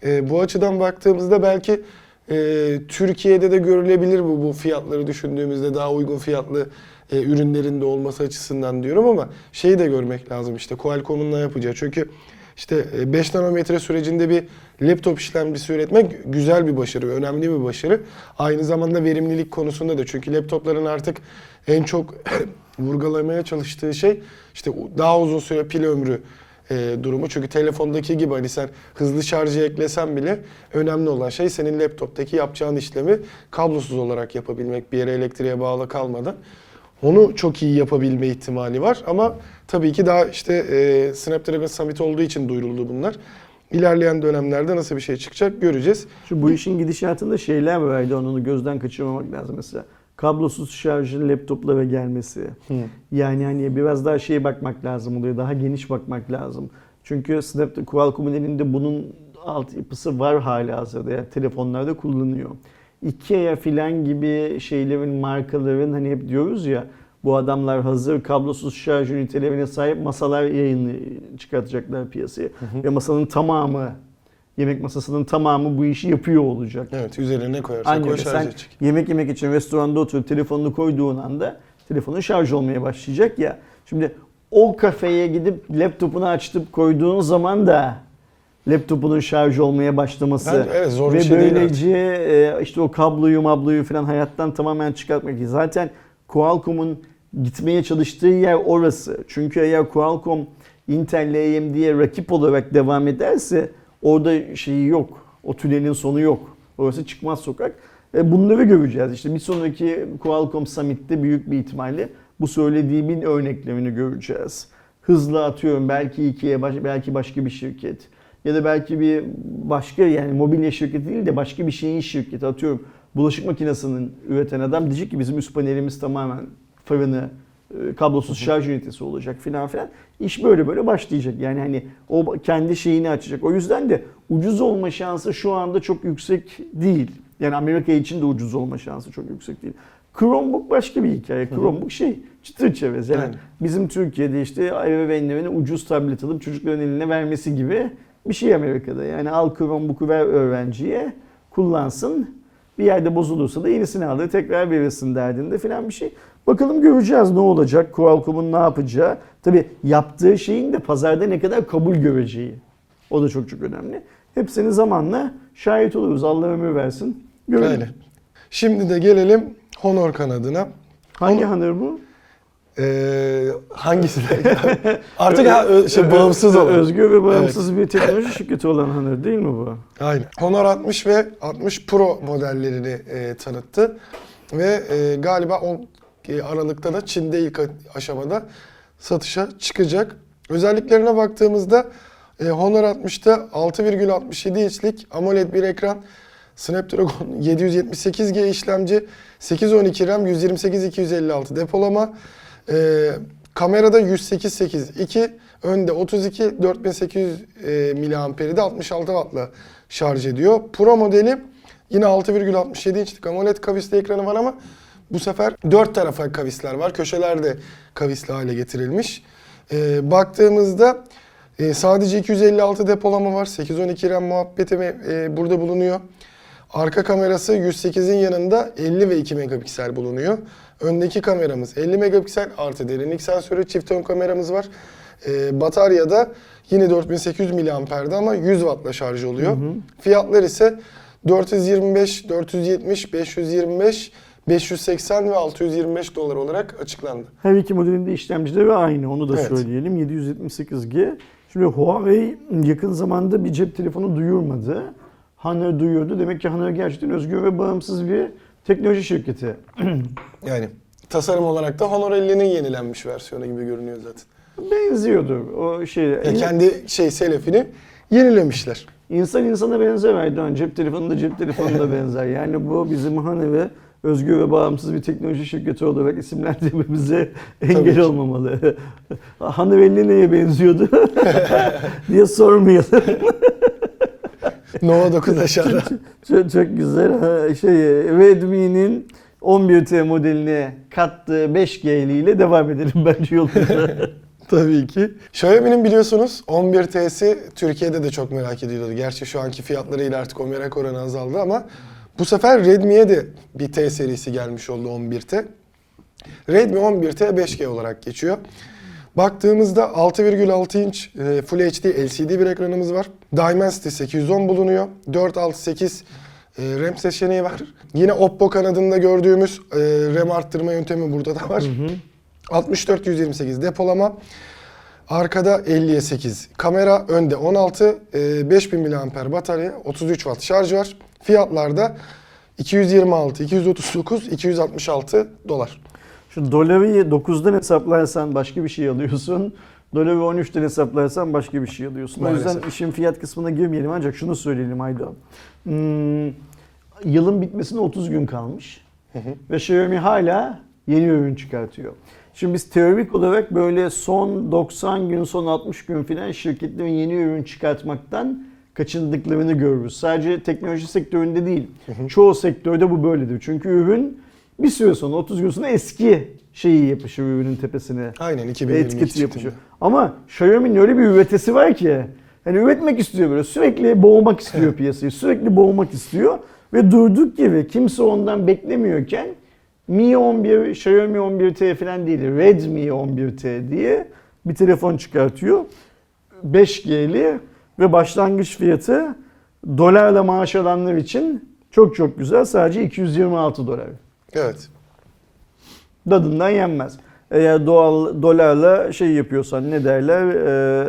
Ee, bu açıdan baktığımızda belki e, Türkiye'de de görülebilir bu bu fiyatları düşündüğümüzde daha uygun fiyatlı e, ürünlerin de olması açısından diyorum ama şeyi de görmek lazım işte Qualcomm'un ne yapacağı. Çünkü işte e, 5 nanometre sürecinde bir laptop işlemcisi üretmek güzel bir başarı, önemli bir başarı. Aynı zamanda verimlilik konusunda da çünkü laptopların artık en çok vurgulamaya çalıştığı şey işte daha uzun süre pil ömrü e, durumu. Çünkü telefondaki gibi hani sen hızlı şarjı eklesen bile önemli olan şey senin laptoptaki yapacağın işlemi kablosuz olarak yapabilmek bir yere elektriğe bağlı kalmadan. Onu çok iyi yapabilme ihtimali var ama tabii ki daha işte e, Snapdragon Summit olduğu için duyuruldu bunlar. İlerleyen dönemlerde nasıl bir şey çıkacak göreceğiz. Şu bu işin gidişatında şeyler vardı onu gözden kaçırmamak lazım mesela. Kablosuz şarjın laptoplara gelmesi. Yani hani biraz daha şeye bakmak lazım oluyor. Daha geniş bakmak lazım. Çünkü Snapdragon Qualcomm'un elinde bunun altyapısı var hala hazırda. Yani telefonlarda kullanıyor. Ikea filan gibi şeylerin, markaların hani hep diyoruz ya bu adamlar hazır kablosuz şarj ünitelerine sahip masalar yayını çıkartacaklar piyasaya. Ve masanın tamamı, yemek masasının tamamı bu işi yapıyor olacak. Evet üzerine ne koyarsan Aynı koy şarj sen edecek. yemek yemek için restoranda oturup telefonunu koyduğun anda telefonun şarj olmaya başlayacak ya. Şimdi o kafeye gidip laptopunu açtıp koyduğun zaman da laptopunun şarj olmaya başlaması Ben- evet, zor bir ve şey değil böylece e, işte o kabloyu mabloyu falan hayattan tamamen çıkartmak. Zaten Qualcomm'un gitmeye çalıştığı yer orası. Çünkü eğer Qualcomm Intel ile AMD'ye rakip olarak devam ederse orada şeyi yok. O tünelin sonu yok. Orası çıkmaz sokak. E, bunları göreceğiz. İşte bir sonraki Qualcomm Summit'te büyük bir ihtimalle bu söylediğimin örneklerini göreceğiz. hızlı atıyorum belki ikiye belki başka bir şirket ya da belki bir başka yani mobilya şirketi değil de başka bir şeyin şirketi atıyorum bulaşık makinesinin üreten adam diyecek ki bizim üst panelimiz tamamen fırını e, kablosuz şarj ünitesi olacak filan filan. İş böyle böyle başlayacak. Yani hani o kendi şeyini açacak. O yüzden de ucuz olma şansı şu anda çok yüksek değil. Yani Amerika için de ucuz olma şansı çok yüksek değil. Chromebook başka bir hikaye. Chromebook şey çıtır çerez. Yani Aynen. bizim Türkiye'de işte ebeveynlerin ucuz tablet alıp çocukların eline vermesi gibi bir şey Amerika'da. Yani al Chromebook'u ver öğrenciye kullansın. Bir yerde bozulursa da yenisini alır tekrar verirsin derdinde filan bir şey. Bakalım göreceğiz ne olacak, Qualcomm'un ne yapacağı. Tabi yaptığı şeyin de pazarda ne kadar kabul göreceği. O da çok çok önemli. Hepsini zamanla şahit oluruz. Allah ömür versin. Görelim. Öyle. Şimdi de gelelim Honor kanadına. Hangi Honor bu? Ee, hangisi? Artık ha, şey, bağımsız olan. Özgür ve bağımsız bir teknoloji şirketi olan Honor değil mi bu? Aynen. Honor 60 ve 60 Pro modellerini e, tanıttı. Ve e, galiba o e, Aralık'ta da Çin'de ilk aşamada satışa çıkacak. Özelliklerine baktığımızda e, Honor 60'ta 6,67 inçlik AMOLED bir ekran, Snapdragon 778G işlemci, 812 RAM, 128 256 depolama, e, kamerada 108.8 2, önde 32 4800 e, miliamperi de 66 wattla şarj ediyor. Pro modeli yine 6,67 inçlik AMOLED kavisli ekranı var ama bu sefer 4 tarafa kavisler var. Köşelerde kavisli hale getirilmiş. E, baktığımızda e, sadece 256 depolama var. 812 RAM muhabbeti e, burada bulunuyor. Arka kamerası 108'in yanında 50 ve 2 megapiksel bulunuyor. Öndeki kameramız 50 megapiksel artı derinlik sensörü çift ön kameramız var. Ee, batarya yine 4800 miliamperdi ama 100 wattla şarj oluyor. Fiyatlar ise 425, 470, 525, 580 ve 625 dolar olarak açıklandı. Her iki modelin de işlemcileri aynı onu da Evet. söyleyelim. 778G. Şimdi Huawei yakın zamanda bir cep telefonu duyurmadı. Honor duyurdu. Demek ki Honor gerçekten özgür ve bağımsız bir teknoloji şirketi. Yani tasarım olarak da Honor 50'nin yenilenmiş versiyonu gibi görünüyor zaten. Benziyordur. O şey. Ya kendi şey selefini yenilemişler. İnsan insana benzer Aydoğan. Cep telefonu da cep telefonu da benzer. Yani bu bizim hani ve özgür ve bağımsız bir teknoloji şirketi olarak isimlendirmemize engel olmamalı. Hanıvelli neye benziyordu diye sormayalım. Nova 9 aşağıda. Çok, çok güzel. Ha, Şey, Redmi'nin 11T modeline kattığı 5G ile devam edelim bence yolumuza. Tabii ki. Xiaomi'nin biliyorsunuz 11T'si Türkiye'de de çok merak ediliyordu. Gerçi şu anki fiyatlarıyla artık o merak oranı azaldı ama bu sefer Redmi'ye de bir T serisi gelmiş oldu 11T. Redmi 11T 5G olarak geçiyor. Baktığımızda 6,6 inç e, Full HD LCD bir ekranımız var. Dimensity 810 bulunuyor. 468 e, RAM seçeneği var. Yine Oppo kanadında gördüğümüz e, RAM arttırma yöntemi burada da var. 64 128 depolama. Arkada 50'ye 8 kamera, önde 16, e, 5000 mAh batarya, 33 watt şarj var. Fiyatlarda 226, 239, 266 dolar. Şu doları 9'dan hesaplarsan başka bir şey alıyorsun. Doları 13'ten hesaplarsan başka bir şey alıyorsun. O yüzden Maalesef. işin fiyat kısmına girmeyelim ancak şunu söyleyelim Aydoğan. Hmm, yılın bitmesine 30 gün kalmış. Ve Xiaomi hala yeni ürün çıkartıyor. Şimdi biz teorik olarak böyle son 90 gün, son 60 gün filan şirketlerin yeni ürün çıkartmaktan kaçındıklarını görürüz. Sadece teknoloji sektöründe değil. Çoğu sektörde bu böyledir. Çünkü ürün bir süre sonra 30 gün sonra eski şeyi yapışır ürünün tepesine. Aynen Ve 2022 etiketi çıktı. yapışıyor. Ama Xiaomi'nin öyle bir üretesi var ki hani üretmek istiyor böyle sürekli boğmak istiyor piyasayı. Sürekli boğmak istiyor ve durduk gibi kimse ondan beklemiyorken Mi 11, Xiaomi 11T falan değil Redmi 11T diye bir telefon çıkartıyor. 5G'li ve başlangıç fiyatı dolarla maaş alanlar için çok çok güzel. Sadece 226 dolar. Evet. Dadından yenmez. Eğer doğal dolarla şey yapıyorsan ne derler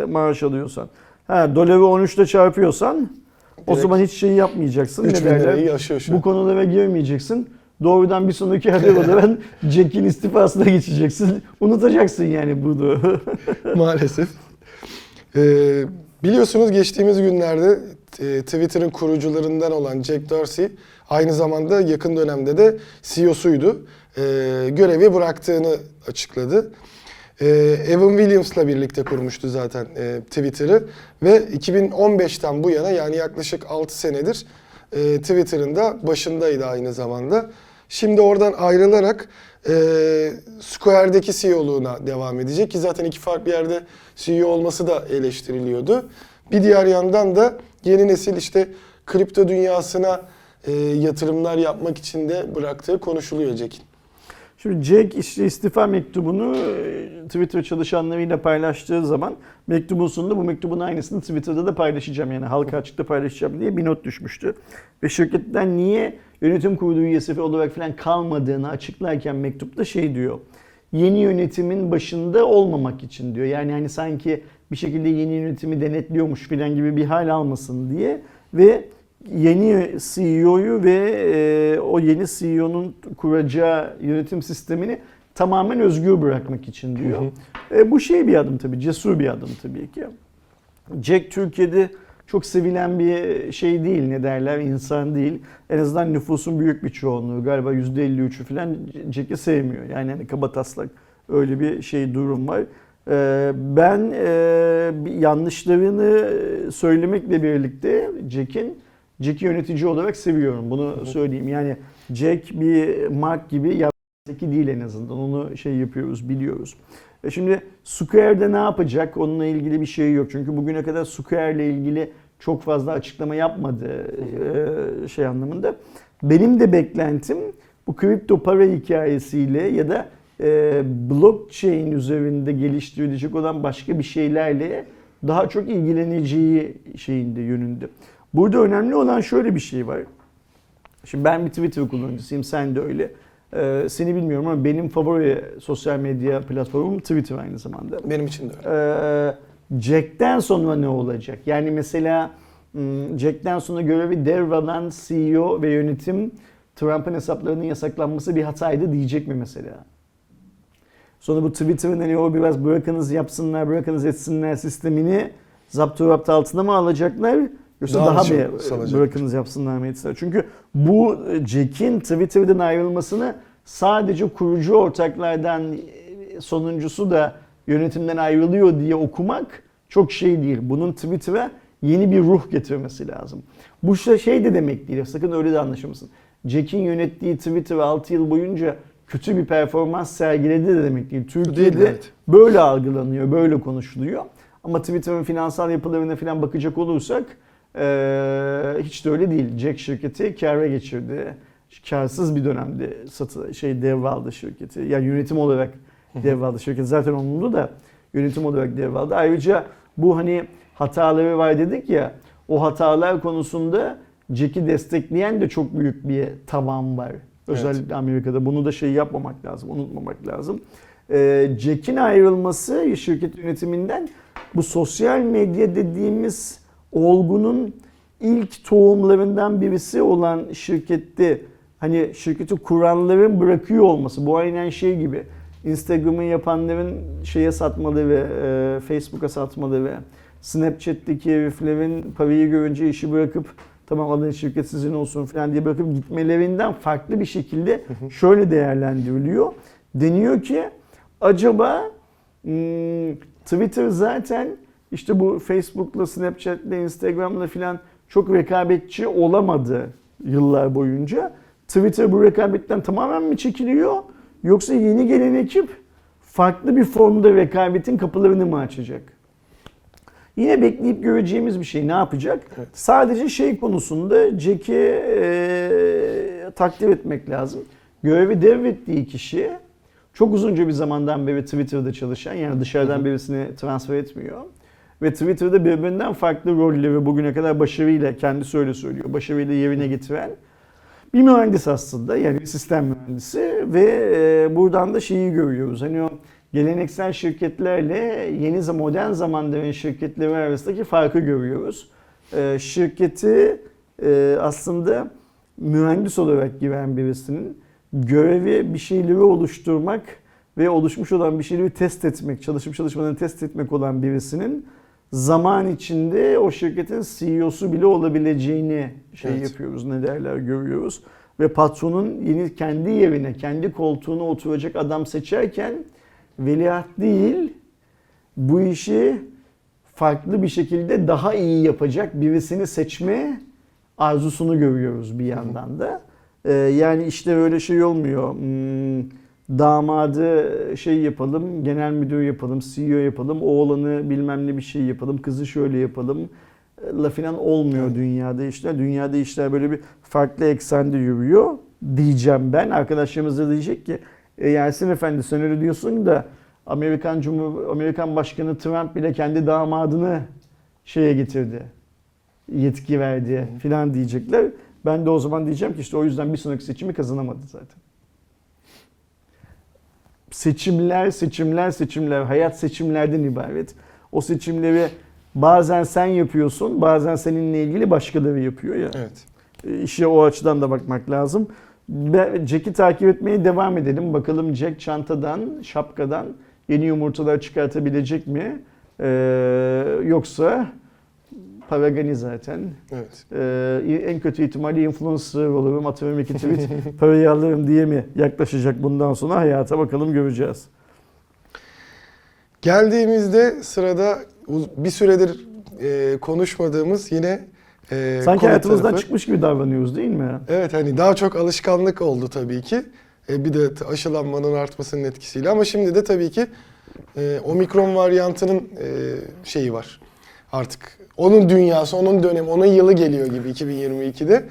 e, maaş alıyorsan. Ha doları 13 ile çarpıyorsan o Direkt zaman hiç şey yapmayacaksın. 3000 ne derler? Bu konulara girmeyeceksin. doğrudan bir sonraki haber olarak Jack'in istifasına geçeceksin. Unutacaksın yani bunu. Maalesef. Ee, biliyorsunuz geçtiğimiz günlerde e, Twitter'ın kurucularından olan Jack Dorsey aynı zamanda yakın dönemde de CEO'suydu. Ee, görevi bıraktığını açıkladı. Ee, Evan Williams'la birlikte kurmuştu zaten e, Twitter'ı ve 2015'ten bu yana yani yaklaşık 6 senedir e, Twitter'ın da başındaydı aynı zamanda. Şimdi oradan ayrılarak e, Square'deki CEO'luğuna devam edecek ki zaten iki farklı yerde CEO olması da eleştiriliyordu. Bir diğer yandan da yeni nesil işte kripto dünyasına e, yatırımlar yapmak için de bıraktığı konuşuluyor Jack'in. Şimdi Jack işte istifa mektubunu e, Twitter çalışanlarıyla paylaştığı zaman mektubun sonunda bu mektubun aynısını Twitter'da da paylaşacağım yani halka açıkta paylaşacağım diye bir not düşmüştü. Ve şirketten niye yönetim kurulu üyesi olarak falan kalmadığını açıklarken mektupta şey diyor. Yeni yönetimin başında olmamak için diyor. Yani hani sanki bir şekilde yeni yönetimi denetliyormuş falan gibi bir hal almasın diye ve yeni CEO'yu ve e, o yeni CEO'nun kuracağı yönetim sistemini tamamen özgür bırakmak için diyor. E, bu şey bir adım tabii, cesur bir adım tabii ki. Jack Türkiye'de çok sevilen bir şey değil ne derler insan değil. En azından nüfusun büyük bir çoğunluğu galiba %53'ü falan Jack'i sevmiyor. Yani hani kabataslak öyle bir şey durum var. Ee, Ben e, yanlışlarını söylemekle birlikte Jack'in Jack'i yönetici olarak seviyorum. Bunu söyleyeyim. Yani Jack bir Mark gibi yaptaki değil en azından. Onu şey yapıyoruz, biliyoruz. E Şimdi Square'de ne yapacak? Onunla ilgili bir şey yok. Çünkü bugüne kadar Square ile ilgili çok fazla açıklama yapmadı e, şey anlamında. Benim de beklentim bu kripto para hikayesiyle ya da e, blockchain üzerinde geliştirilecek olan başka bir şeylerle daha çok ilgileneceği şeyinde yönünde. Burada önemli olan şöyle bir şey var. Şimdi ben bir Twitter kullanıcısıyım, sen de öyle. Ee, seni bilmiyorum ama benim favori sosyal medya platformum Twitter aynı zamanda. Benim için de öyle. Ee, Jack'ten sonra ne olacak? Yani mesela Jack'ten sonra görevi devralan CEO ve yönetim Trump'ın hesaplarının yasaklanması bir hataydı diyecek mi mesela? Sonra bu Twitter'ın hani o biraz bırakınız yapsınlar, bırakınız etsinler sistemini zapturapt altına mı alacaklar? Yoksa Daha daha, mı çok mı salacaklar? bırakınız yapsınlar mı etsinler? Çünkü bu Jack'in Twitter'dan ayrılmasını sadece kurucu ortaklardan e, sonuncusu da yönetimden ayrılıyor diye okumak çok şey değil. Bunun Twitter'a yeni bir ruh getirmesi lazım. Bu şey şey de demek değil. Sakın öyle de anlaşılmasın. Jack'in yönettiği Twitter 6 yıl boyunca kötü bir performans sergiledi de demek değil. Türkiye'de Değil, evet. böyle algılanıyor, böyle konuşuluyor. Ama Twitter'ın finansal yapılarına falan bakacak olursak eee, hiç de öyle değil. Jack şirketi kâra geçirdi. Karsız bir dönemde satı şey devraldı şirketi. Yani yönetim olarak devraldı şirketi. Zaten onundu da yönetim olarak devraldı. Ayrıca bu hani hataları var dedik ya. O hatalar konusunda Jack'i destekleyen de çok büyük bir tavan var. Özellikle Amerika'da. Bunu da şey yapmamak lazım, unutmamak lazım. Ee, Jack'in ayrılması şirket yönetiminden bu sosyal medya dediğimiz olgunun ilk tohumlarından birisi olan şirkette hani şirketi kuranların bırakıyor olması. Bu aynen şey gibi. Instagram'ı yapanların şeye satmaları ve e, Facebook'a satmaları ve Snapchat'teki heriflerin parayı görünce işi bırakıp tamam alın şirket sizin olsun falan diye bırakıp gitmelerinden farklı bir şekilde şöyle değerlendiriliyor. Deniyor ki acaba Twitter zaten işte bu Facebook'la, Snapchat'le, Instagram'la filan çok rekabetçi olamadı yıllar boyunca. Twitter bu rekabetten tamamen mi çekiliyor? Yoksa yeni gelen ekip farklı bir formda rekabetin kapılarını mı açacak? Yine bekleyip göreceğimiz bir şey ne yapacak? Evet. Sadece şey konusunda Jack'i e, takdir etmek lazım. Görevi devrettiği kişi çok uzunca bir zamandan beri Twitter'da çalışan yani dışarıdan birisini transfer etmiyor. Ve Twitter'da birbirinden farklı rolleri bugüne kadar başarıyla kendisi öyle söylüyor. Başarıyla yerine getiren bir mühendis aslında yani sistem mühendisi ve e, buradan da şeyi görüyoruz. Hani o geleneksel şirketlerle yeni modern zamanların şirketleri arasındaki farkı görüyoruz. E, şirketi e, aslında mühendis olarak giren birisinin görevi bir şeyleri oluşturmak ve oluşmuş olan bir şeyleri test etmek, çalışıp çalışmadığını test etmek olan birisinin zaman içinde o şirketin CEO'su bile olabileceğini şey Evet. yapıyoruz, ne derler görüyoruz. Ve patronun yeni kendi yerine, kendi koltuğuna oturacak adam seçerken veliaht değil, bu işi farklı bir şekilde daha iyi yapacak birisini seçme arzusunu görüyoruz bir yandan da. Ee, yani işte öyle şey olmuyor. Hmm, damadı şey yapalım, genel müdür yapalım, CEO yapalım, oğlanı bilmem ne bir şey yapalım, kızı şöyle yapalım. La filan olmuyor dünyada işler. Dünyada işler böyle bir farklı eksende yürüyor diyeceğim ben. Arkadaşlarımız da diyecek ki e, Yasin Efendi sen öyle diyorsun da Amerikan Cumhur Amerikan Başkanı Trump bile kendi damadını şeye getirdi. Yetki verdi filan diyecekler. Ben de o zaman diyeceğim ki işte o yüzden bir sonraki seçimi kazanamadı zaten. Seçimler, seçimler, seçimler. Hayat seçimlerden ibaret. O seçimleri bazen sen yapıyorsun, bazen seninle ilgili başkaları yapıyor ya. Evet. E, İşe o açıdan da bakmak lazım. Jack'i takip etmeye devam edelim. Bakalım Jack çantadan, şapkadan yeni yumurtalar çıkartabilecek mi? Ee, yoksa Paragani zaten. Evet. Ee, en kötü ihtimalle influencer olurum, atıyorum iki tweet, parayı alırım diye mi yaklaşacak bundan sonra hayata bakalım göreceğiz. Geldiğimizde sırada bir süredir e, konuşmadığımız yine e, Sanki hayatımızdan tarafı. çıkmış gibi davranıyoruz değil mi? Evet hani daha çok alışkanlık oldu tabii ki. E, bir de aşılanmanın artmasının etkisiyle ama şimdi de tabii ki e, omikron varyantının e, şeyi var. Artık onun dünyası, onun dönemi, onun yılı geliyor gibi 2022'de.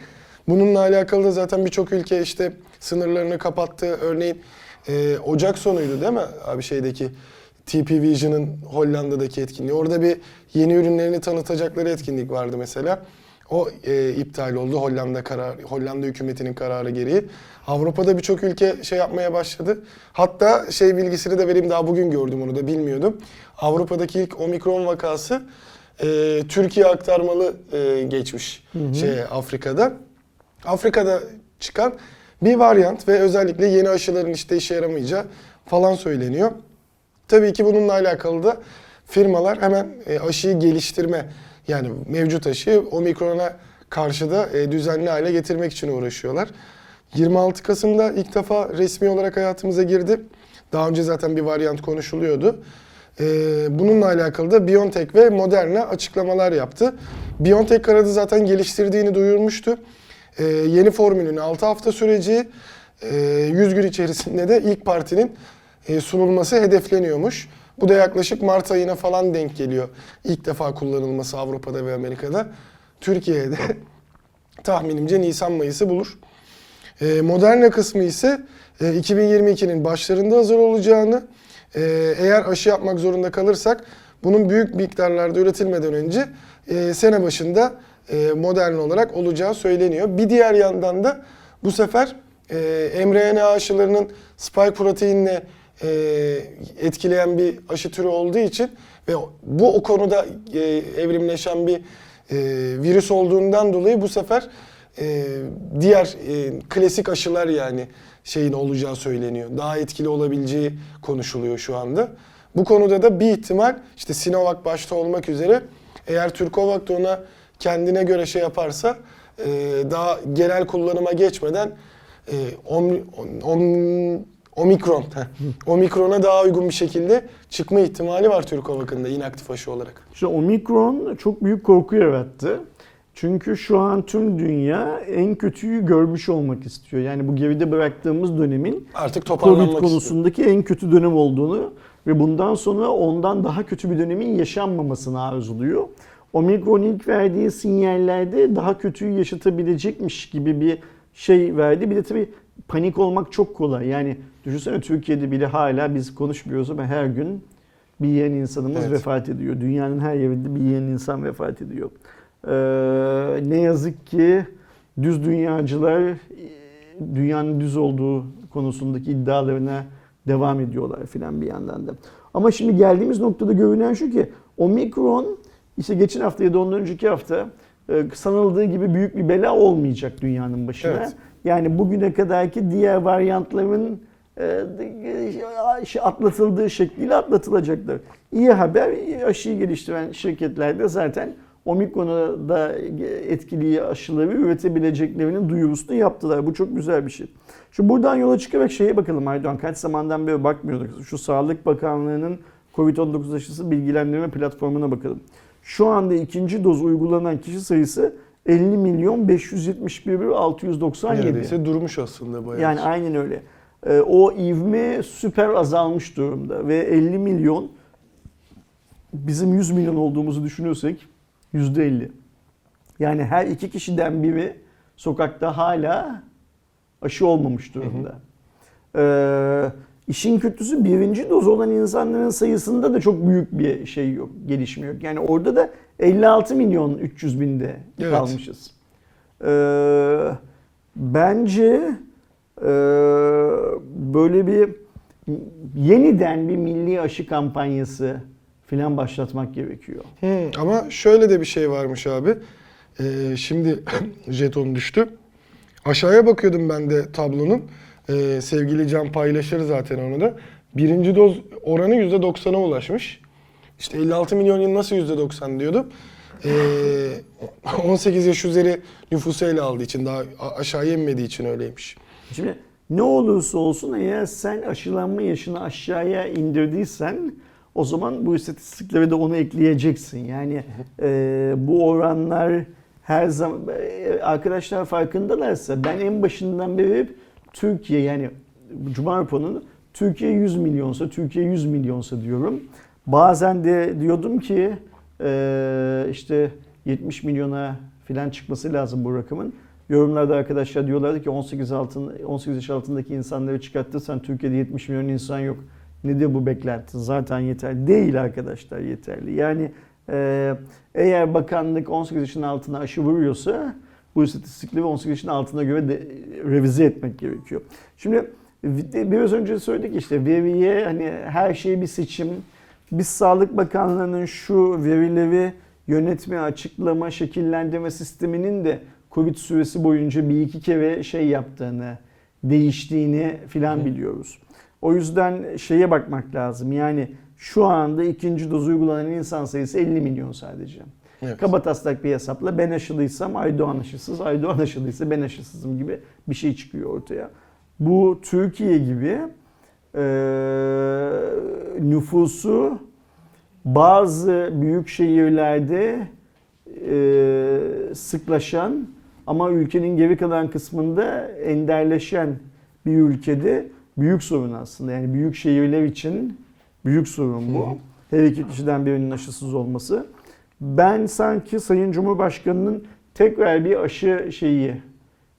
Bununla alakalı da zaten birçok ülke işte sınırlarını kapattı. Örneğin e, Ocak sonuydu değil mi abi şeydeki TP Vision'ın Hollanda'daki etkinliği. Orada bir yeni ürünlerini tanıtacakları etkinlik vardı mesela. O e, iptal oldu Hollanda karar Hollanda hükümetinin kararı gereği. Avrupa'da birçok ülke şey yapmaya başladı. Hatta şey bilgisini de vereyim daha bugün gördüm onu da bilmiyordum. Avrupa'daki ilk omikron vakası e, Türkiye aktarmalı e, geçmiş şey Afrika'da. Afrika'da çıkan bir varyant ve özellikle yeni aşıların işte işe yaramayacağı falan söyleniyor. Tabii ki bununla alakalı da firmalar hemen e, aşıyı geliştirme yani mevcut aşıyı omikrona karşı da e, düzenli hale getirmek için uğraşıyorlar. 26 Kasım'da ilk defa resmi olarak hayatımıza girdi. Daha önce zaten bir varyant konuşuluyordu. E, bununla alakalı da BioNTech ve Moderna açıklamalar yaptı. BioNTech kanadı zaten geliştirdiğini duyurmuştu. E, yeni formülün 6 hafta süreci, e, 100 gün içerisinde de ilk partinin e, sunulması hedefleniyormuş. Bu da yaklaşık Mart ayına falan denk geliyor. İlk defa kullanılması Avrupa'da ve Amerika'da. Türkiye'de tahminimce Nisan-Mayıs'ı bulur. E, Moderna kısmı ise e, 2022'nin başlarında hazır olacağını, e, eğer aşı yapmak zorunda kalırsak bunun büyük miktarlarda üretilmeden önce e, sene başında e, Moderna olarak olacağı söyleniyor. Bir diğer yandan da bu sefer e, mRNA aşılarının spike proteinle e, etkileyen bir aşı türü olduğu için ve bu o konuda e, evrimleşen bir e, virüs olduğundan dolayı bu sefer e, diğer e, klasik aşılar yani şeyin olacağı söyleniyor. Daha etkili olabileceği konuşuluyor şu anda. Bu konuda da bir ihtimal işte Sinovac başta olmak üzere eğer Türkovak da ona kendine göre şey yaparsa e, daha genel kullanıma geçmeden e, om, om- omikron, omikrona daha uygun bir şekilde çıkma ihtimali var Türkovak'ın da inaktif aşı olarak. İşte omikron çok büyük korku yarattı. Çünkü şu an tüm dünya en kötüyü görmüş olmak istiyor. Yani bu geride bıraktığımız dönemin Artık Covid toparlanmak istiyor. konusundaki en kötü dönem olduğunu ve bundan sonra ondan daha kötü bir dönemin yaşanmamasını arzuluyor. Omikron ilk verdiği sinyallerde daha kötüyü yaşatabilecekmiş gibi bir şey verdi. Bir de tabii panik olmak çok kolay. Yani düşünsene Türkiye'de bile hala biz konuşmuyoruz ama her gün bir yiyen insanımız Evet. vefat ediyor. Dünyanın her yerinde bir yiyen insan vefat ediyor. Ee, ne yazık ki düz dünyacılar e, dünyanın düz olduğu konusundaki iddialarına devam ediyorlar filan bir yandan da. Ama şimdi geldiğimiz noktada görünen şu ki omikron işte geçen hafta ya da ondan önceki hafta e, sanıldığı gibi büyük bir bela olmayacak dünyanın başına. Evet. Yani bugüne kadarki diğer varyantların e, atlatıldığı şekliyle atlatılacaklar. İyi haber aşıyı geliştiren şirketler de zaten Omikron'a da etkili aşıları üretebileceklerinin duyurusunu yaptılar. Bu çok güzel bir şey. Şu buradan yola çıkarak şeye bakalım Aydoğan. Kaç zamandan beri bakmıyorduk. Şu Sağlık Bakanlığı'nın Covid-19 aşısı bilgilendirme platformuna bakalım. Şu anda ikinci doz uygulanan kişi sayısı 50 milyon 571 bin 697. Neredeyse durmuş aslında bayağı. Yani aynen öyle. Ee, o ivme süper azalmış durumda ve 50 milyon bizim 100 milyon olduğumuzu düşünürsek %50. Yani her iki kişiden biri sokakta hala aşı olmamış durumda. Ee, işin kötüsü birinci doz olan insanların sayısında da çok büyük bir şey yok, gelişme yok. Yani orada da 56 milyon 300 binde Evet. kalmışız. Ee, bence e, böyle bir yeniden bir milli aşı kampanyası filan başlatmak gerekiyor. Hmm, ama şöyle de bir şey varmış abi. Ee, şimdi jeton düştü. Aşağıya bakıyordum ben de tablonun. Ee, sevgili Can paylaşır zaten onu da. Birinci doz oranı %90'a ulaşmış. İşte 56 milyon yıl nasıl %90 diyordum. Ee, 18 yaş üzeri nüfusu ele aldığı için daha aşağıya inmediği için öyleymiş. Şimdi ne olursa olsun eğer sen aşılanma yaşını aşağıya indirdiysen o zaman bu istatistiklere de onu ekleyeceksin. Yani e, bu oranlar her zaman e, arkadaşlar farkındalarsa ben en başından beri hep Türkiye yani Cuma raporunun Türkiye 100 milyonsa Türkiye 100 milyonsa diyorum. Bazen de diyordum ki e, işte 70 milyona falan çıkması lazım bu rakamın. Yorumlarda arkadaşlar diyorlardı ki 18 altın 18 yaş altındaki insanları çıkartırsan Türkiye'de 70 milyon insan yok. Nedir bu beklenti? Zaten yeterli. Değil arkadaşlar yeterli. Yani e, eğer bakanlık 18 yaşın altına aşı vuruyorsa bu istatistikleri 18 yaşın altına göre de revize etmek gerekiyor. Şimdi biraz önce söyledik işte veriye hani her şey bir seçim. Biz Sağlık Bakanlığı'nın şu verileri yönetme, açıklama, şekillendirme sisteminin de Covid süresi boyunca bir iki kere şey yaptığını, değiştiğini filan biliyoruz. O yüzden şeye bakmak lazım. Yani şu anda ikinci doz uygulanan insan sayısı 50 milyon sadece. Evet. Kaba taslak bir hesapla ben aşılıysam Aydoğan aşısız, Aydoğan aşılıysa ben aşısızım gibi bir şey çıkıyor ortaya. Bu Türkiye gibi e, nüfusu bazı büyük şehirlerde e, sıklaşan ama ülkenin geri kalan kısmında enderleşen bir ülkede büyük sorun aslında. Yani büyük şehirler için büyük sorun bu. Her iki kişiden birinin aşısız olması. Ben sanki Sayın Cumhurbaşkanı'nın tekrar bir aşı şeyi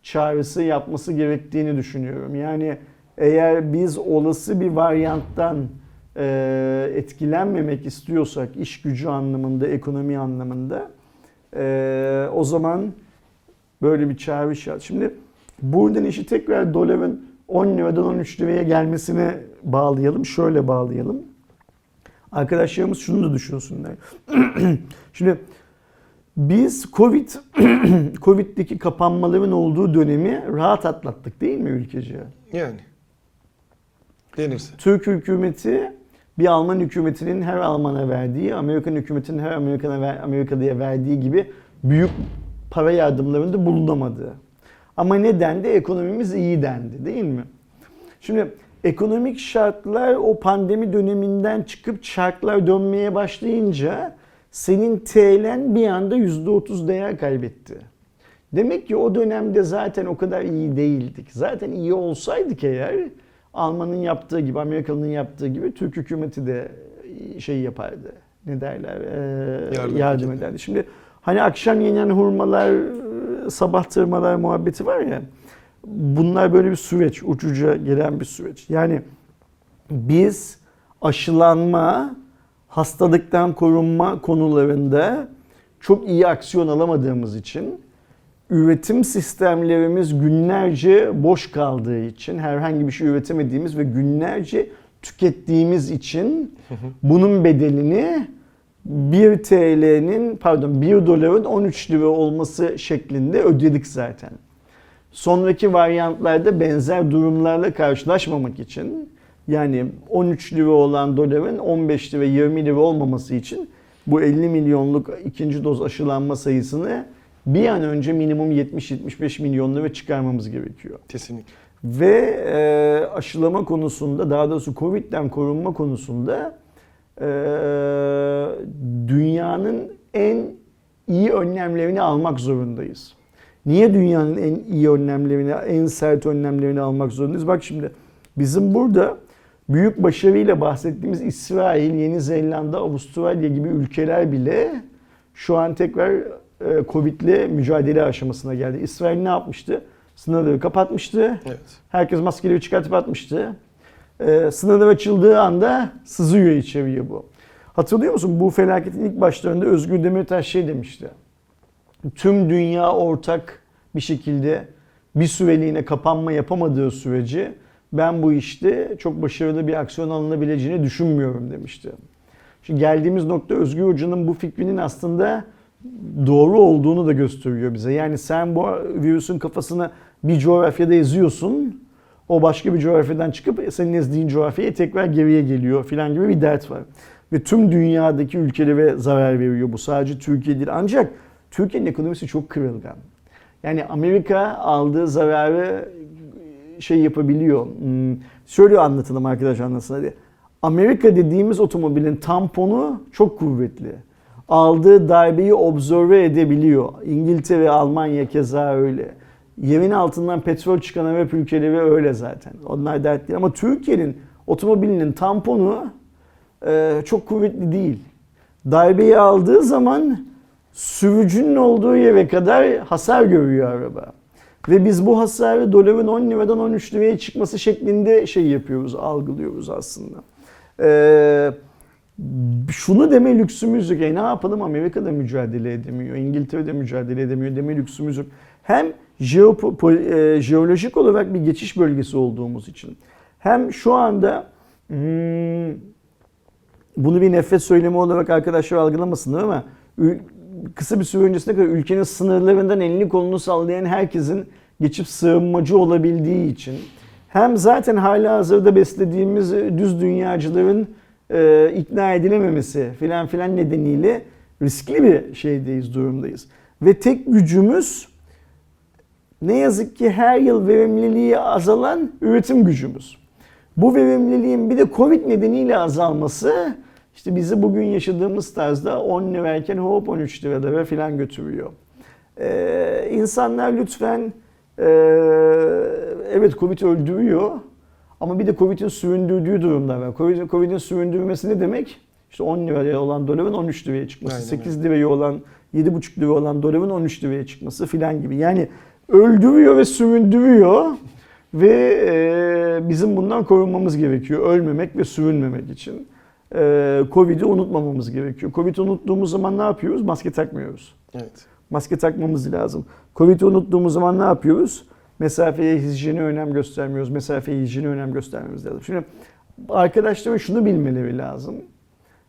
çağrısı yapması gerektiğini düşünüyorum. Yani eğer biz olası bir varyanttan e, etkilenmemek istiyorsak iş gücü anlamında, ekonomi anlamında e, o zaman böyle bir çağrı şart. Şimdi buradan işi tekrar doların 10 liradan 13 liraya gelmesine bağlayalım. Şöyle bağlayalım. Arkadaşlarımız şunu da düşünsünler. Şimdi biz Covid Covid'deki kapanmaların olduğu dönemi rahat atlattık değil mi ülkece? Yani. Denirse. Türk hükümeti bir Alman hükümetinin her Alman'a verdiği, Amerikan hükümetinin her Amerikan'a ver, Amerikalı'ya verdiği gibi büyük para yardımlarında bulunamadı. Ama neden de ekonomimiz iyi dendi değil mi? Şimdi ekonomik şartlar o pandemi döneminden çıkıp çarklar dönmeye başlayınca senin TL'n bir anda %30 değer kaybetti. Demek ki o dönemde zaten o kadar iyi değildik. Zaten iyi olsaydık eğer Alman'ın yaptığı gibi, Amerikalı'nın yaptığı gibi Türk hükümeti de şey yapardı. Ne derler? Ee, Yardım yardım, ederdi. Şimdi hani akşam yenen hurmalar, sabah tırmalar muhabbeti var ya. Bunlar böyle bir süreç, uçuca gelen bir süreç. Yani biz aşılanma, hastalıktan korunma konularında çok iyi aksiyon alamadığımız için üretim sistemlerimiz günlerce boş kaldığı için herhangi bir şey üretemediğimiz ve günlerce tükettiğimiz için bunun bedelini 1 TL'nin pardon 1 doların 13 lira olması şeklinde ödedik zaten. sonraki varyantlarda benzer durumlarla karşılaşmamak için yani 13 lira olan doların 15 lira 20 lira olmaması için bu 50 milyonluk ikinci doz aşılanma sayısını bir an önce minimum 70-75 milyon lira çıkarmamız gerekiyor. Kesinlikle. Ve e, aşılama konusunda daha doğrusu Covid'den korunma konusunda e, dünyanın en iyi önlemlerini almak zorundayız. Niye dünyanın en iyi önlemlerini, en sert önlemlerini almak zorundayız? Bak şimdi bizim burada büyük başarıyla bahsettiğimiz İsrail, Yeni Zelanda, Avustralya gibi ülkeler bile şu an tekrar e, Covid'le mücadele aşamasına geldi. İsrail ne yapmıştı? Sınırları kapatmıştı. Evet. Herkes maskeleri çıkartıp atmıştı. Sınırlar açıldığı anda sızıyor içeriye bu. Hatırlıyor musun bu felaketin ilk başlarında Özgür Demirtaş şey demişti. Tüm dünya ortak bir şekilde bir süreliğine kapanma yapamadığı sürece ben bu işte çok başarılı bir aksiyon alınabileceğini düşünmüyorum demişti. Şimdi geldiğimiz nokta Özgür Hoca'nın bu fikrinin aslında doğru olduğunu da gösteriyor bize. Yani sen bu virüsün kafasını bir coğrafyada eziyorsun. O başka bir coğrafyadan çıkıp senin ezdiğin coğrafyaya tekrar geriye geliyor filan gibi bir dert var. Ve tüm dünyadaki ülkelere zarar veriyor bu. Sadece Türkiye değil. Ancak Türkiye'nin ekonomisi çok kırılgan. Yani Amerika aldığı zararı şey yapabiliyor. Hmm, Şöyle anlatalım arkadaş anlasın hadi. Amerika dediğimiz otomobilin tamponu çok kuvvetli. Aldığı darbeyi observe edebiliyor. İngiltere, Almanya keza öyle. Yerin altından petrol çıkan Arap ülkeleri öyle zaten. Onlar dert değil. Ama Türkiye'nin otomobilinin tamponu e, çok kuvvetli değil. Darbeyi aldığı zaman sürücünün olduğu yere kadar hasar görüyor araba. Ve biz bu hasarı doların 10 liradan 13 liraya çıkması şeklinde şey yapıyoruz, algılıyoruz aslında. Ee, şunu deme lüksümüz yok. E ne yapalım Amerika'da mücadele edemiyor, İngiltere'de mücadele edemiyor deme lüksümüz yok. Hem jeopo, e, jeolojik olarak bir geçiş bölgesi olduğumuz için hem şu anda hmm, bunu bir nefret söylemi olarak arkadaşlar algılamasınlar ama kısa bir süre öncesine kadar ülkenin sınırlarından elini kolunu sallayan herkesin geçip sığınmacı olabildiği için hem zaten hala hazırda beslediğimiz düz dünyacıların e, ikna edilememesi filan filan nedeniyle riskli bir şeydeyiz, durumdayız. Ve tek gücümüz ne yazık ki her yıl verimliliği azalan üretim gücümüz. Bu verimliliğin bir de Covid nedeniyle azalması işte bizi bugün yaşadığımız tarzda 10 lirayken hop 13 liralara falan götürüyor. Ee, insanlar lütfen e, evet Covid öldürüyor ama bir de Covid'in süründürdüğü durumlar var. Covid- Covid'in süründürmesi ne demek? İşte 10 liraya olan doların 13 liraya çıkması, Aynen 8 liraya olan 7,5 lira olan doların 13 liraya çıkması filan gibi. Yani öldürüyor ve süründürüyor ve e, bizim bundan korunmamız gerekiyor. Ölmemek ve sürünmemek için. E, Covid'i unutmamamız gerekiyor. Covid'i unuttuğumuz zaman ne yapıyoruz? Maske takmıyoruz. Evet. Maske takmamız lazım. Covid'i unuttuğumuz zaman ne yapıyoruz? Mesafeye, hijyene önem göstermiyoruz. Mesafeye, hijyene önem göstermemiz lazım. Şimdi arkadaşlarım şunu bilmeleri lazım.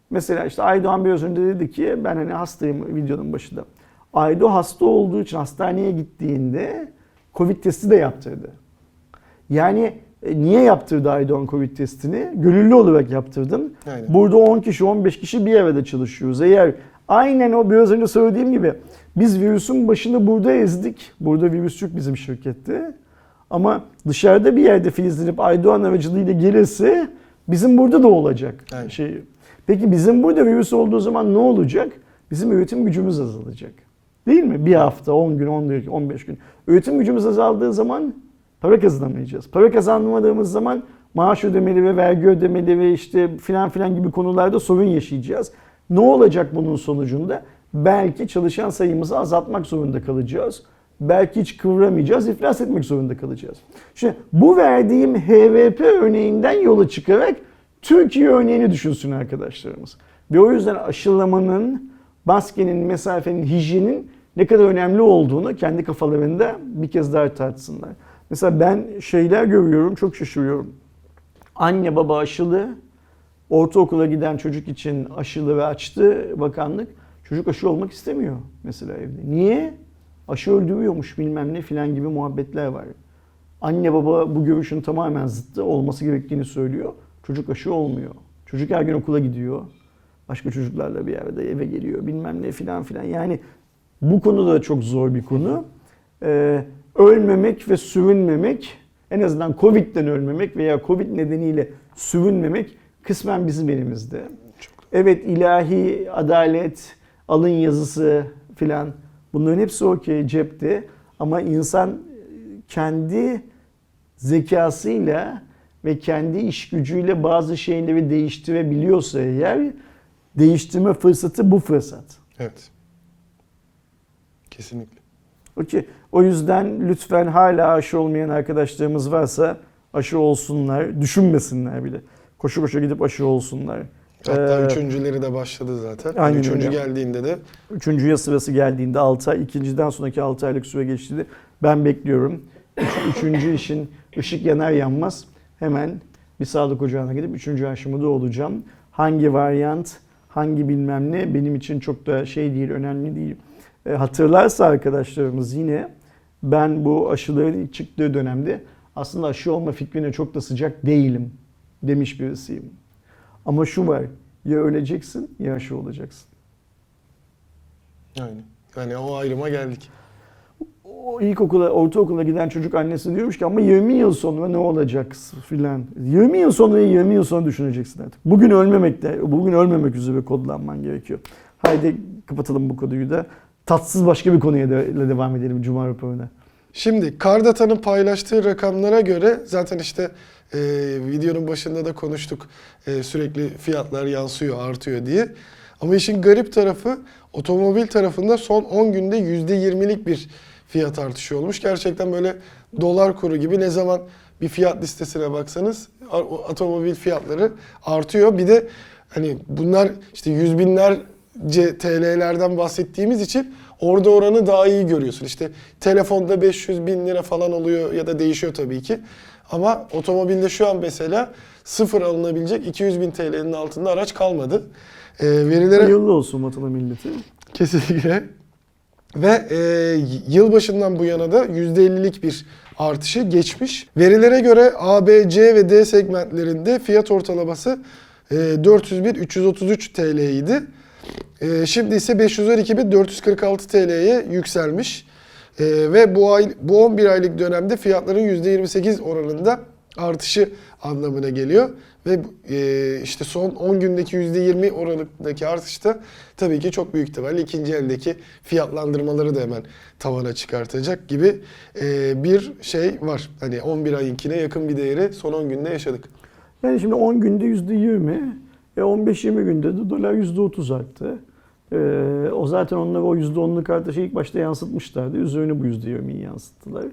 Mesela işte Aydoğan biraz önce dedi ki ben hani hastayım videonun başında. Aydo hasta olduğu için hastaneye gittiğinde Covid testi de yaptırdı. Yani e, niye yaptırdı Aydoğan Covid testini? Gönüllü olarak yaptırdın. Aynen. Burada 10 kişi 15 kişi bir arada çalışıyoruz. Eğer aynen o biraz önce söylediğim gibi biz virüsün başını burada ezdik. Burada virüs yok bizim şirkette. Ama dışarıda bir yerde filizlenip Aydoğan aracılığıyla gelirse bizim burada da olacak Aynen. şey. Peki bizim burada virüs olduğu zaman ne olacak? Bizim üretim gücümüz azalacak. Değil mi? Bir hafta, 10 gün, 10 gün, 15 gün. Üretim gücümüz azaldığı zaman para kazanamayacağız. Para kazanmadığımız zaman maaş ödemeli ve vergi ödemeli ve işte filan filan gibi konularda sorun yaşayacağız. Ne olacak bunun sonucunda? Belki çalışan sayımızı azaltmak zorunda kalacağız. Belki hiç kıvıramayacağız, iflas etmek zorunda kalacağız. Şimdi bu verdiğim HVP örneğinden yola çıkarak Türkiye örneğini düşünsün arkadaşlarımız. Ve o yüzden aşılamanın, maskenin, mesafenin, hijyenin ne kadar önemli olduğunu kendi kafalarında bir kez daha tartsınlar. Mesela ben şeyler görüyorum, çok şaşırıyorum. Anne baba aşılı, ortaokula giden çocuk için aşılı ve açtı bakanlık. Çocuk aşı olmak istemiyor mesela evde. Niye? Aşı öldürüyormuş bilmem ne filan gibi muhabbetler var. Anne baba bu görüşün tamamen zıttı olması gerektiğini söylüyor. Çocuk aşı olmuyor. Çocuk her gün okula gidiyor. Başka çocuklarla bir yerde eve geliyor bilmem ne filan filan. Yani bu konu da çok zor bir konu. Ee, ölmemek ve sürünmemek en azından Covid'den ölmemek veya Covid nedeniyle sürünmemek kısmen bizim elimizde. Evet ilahi adalet, alın yazısı filan bunların hepsi okey cepte ama insan kendi zekasıyla ve kendi iş gücüyle bazı şeyleri değiştirebiliyorsa eğer değiştirme fırsatı bu fırsat. Evet. Kesinlikle. Okey. O yüzden lütfen hala aşı olmayan arkadaşlarımız varsa aşı olsunlar, düşünmesinler bile. Koşu koşu gidip aşı olsunlar. Hatta Ee, üçüncüleri de başladı zaten. aynen Üçüncü öyle. geldiğinde de Üçüncü yıl sırası geldiğinde 6 ay, ikinciden sonraki 6 aylık süre geçtiğinde ben bekliyorum. Üç- üçüncü işin ışık yanar yanmaz hemen bir sağlık ocağına gidip üçüncü aşımı da olacağım. Hangi varyant, hangi bilmem ne benim için çok da şey değil, önemli değil. E, hatırlarsa arkadaşlarımız yine ben bu aşıların ilk çıktığı dönemde aslında aşı olma fikrine çok da sıcak değilim demiş birisiyim. Ama şu var, ya öleceksin ya aşı olacaksın. aynen. Yani o ayrıma geldik. o ilkokula, ortaokula giden çocuk annesi diyormuş ki ama 20 yıl sonra ne olacak filan. 20 yıl sonra 20 yıl sonra düşüneceksin artık. Bugün ölmemekte, bugün ölmemek üzere kodlanman gerekiyor. Haydi kapatalım bu konuyu da. Tatsız başka bir konuya da devam edelim Cuma raporuna. Şimdi Kardata'nın paylaştığı rakamlara göre zaten işte e, videonun başında da konuştuk E, sürekli fiyatlar yansıyor artıyor diye. Ama işin garip tarafı otomobil tarafında son 10 günde %20'lik bir fiyat artışı olmuş. Gerçekten böyle dolar kuru gibi ne zaman bir fiyat listesine baksanız otomobil fiyatları artıyor. Bir de hani bunlar işte yüz binlerce TL'lerden bahsettiğimiz için orada oranı daha iyi görüyorsun. İşte telefonda 500 bin lira falan oluyor ya da değişiyor tabii ki. Ama otomobilde şu an mesela sıfır alınabilecek 200 bin TL'nin altında araç kalmadı. Ee, verilere Hayırlı olsun vatana milleti. kesinlikle ve e, yılbaşından bu yana da %50'lik bir artışı geçmiş. Verilere göre A, B, C ve D segmentlerinde fiyat ortalaması e, 401-333 TL idi. E, şimdi ise 512.446 TL'ye yükselmiş. E, ve bu ay bu 11 aylık dönemde fiyatların %28 oranında artışı anlamına geliyor. Ve e, işte son 10 gündeki %20 oranındaki artışta tabii ki çok büyük ihtimalle ikinci eldeki fiyatlandırmaları da hemen tavana çıkartacak gibi e, bir şey var. Hani 11 ayınkine yakın bir değeri son 10 günde yaşadık. Yani şimdi 10 günde %20, e 15-20 günde de dolar %30 arttı. E, o zaten onları o %10'luk artışı ilk başta yansıtmışlardı. Üzerine bu %20'yi yansıttılar.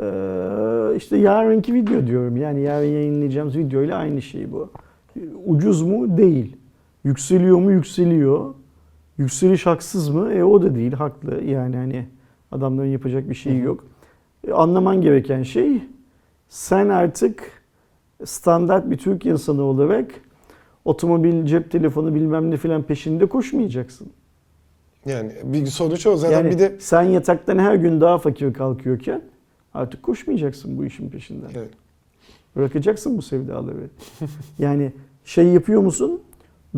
E, işte yarınki video diyorum. Yani yarın yayınlayacağımız video ile aynı şey bu. Ucuz mu? Değil. Yükseliyor mu? Yükseliyor. Yükseliş haksız mı? E o da değil. Haklı. Yani hani adamların yapacak bir şeyi yok. E, anlaman gereken şey sen artık standart bir Türk insanı olarak otomobil, cep telefonu bilmem ne filan peşinde koşmayacaksın. Yani bir sonuç o. Zaten yani bir de sen yataktan her gün daha fakir kalkıyorken artık koşmayacaksın bu işin peşinden. Evet. Bırakacaksın bu sevdaları. yani şey yapıyor musun?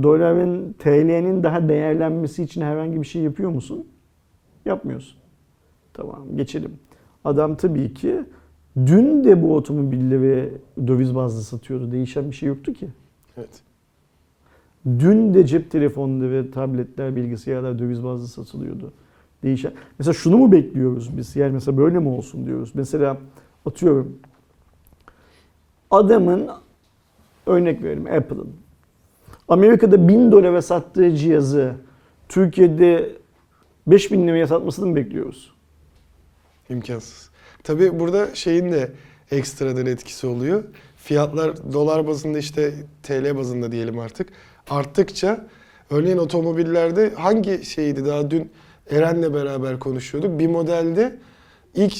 Doların, TL'nin daha değerlenmesi için herhangi bir şey yapıyor musun? Yapmıyorsun. Tamam geçelim. Adam tabii ki dün de bu otomobilleri döviz bazlı satıyordu. Değişen bir şey yoktu ki. evet. Dün de cep telefonları ve tabletler, bilgisayarlar döviz bazlı satılıyordu. Değişen. Mesela şunu mu bekliyoruz biz? Yani mesela böyle mi olsun diyoruz. Mesela atıyorum adamın örnek verelim Apple'ın Amerika'da 1000 dolara sattığı cihazı Türkiye'de 5000 liraya satmasını mı bekliyoruz? İmkansız. Tabii burada şeyin de ekstradan etkisi oluyor. Fiyatlar dolar bazında işte TL bazında diyelim artık arttıkça örneğin otomobillerde hangi şeydi daha dün Eren'le beraber konuşuyorduk. Bir modelde ilk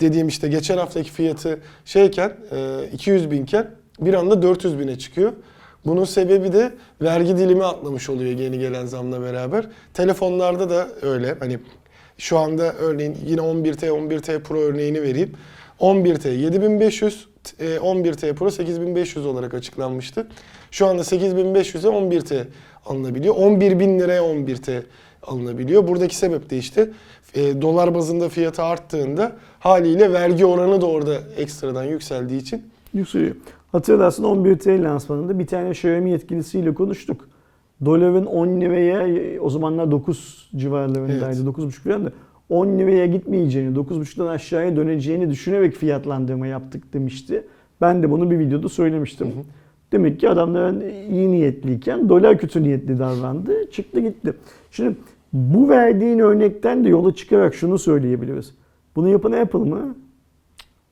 dediğim işte geçen haftaki fiyatı şeyken e, 200 binken bir anda 400 bine çıkıyor. Bunun sebebi de vergi dilimi atlamış oluyor yeni gelen zamla beraber. Telefonlarda da öyle. Hani Şu anda örneğin yine 11T, 11T Pro örneğini vereyim. 11T 7500, e, 11T Pro 8500 olarak açıklanmıştı. Şu anda 8500'e 11T alınabiliyor. 11.000 liraya 11T alınabiliyor. Buradaki sebep de işte e, dolar bazında fiyatı arttığında haliyle vergi oranı da orada ekstradan yükseldiği için Yükseliyor. Hatırlarsın 11T lansmanında bir tane Xiaomi yetkilisiyle konuştuk. Doların 10 liraya o zamanlar 9 civarlarındaydı. Evet. 9,5 falan da 10 liraya gitmeyeceğini, 9,5'tan aşağıya döneceğini düşünerek fiyatlandırma yaptık demişti. Ben de bunu bir videoda söylemiştim. Demek ki adamların iyi niyetliyken dolar kötü niyetli davrandı. Çıktı gitti. Şimdi bu verdiğin örnekten de yola çıkarak şunu söyleyebiliriz. Bunu yapan Apple mı?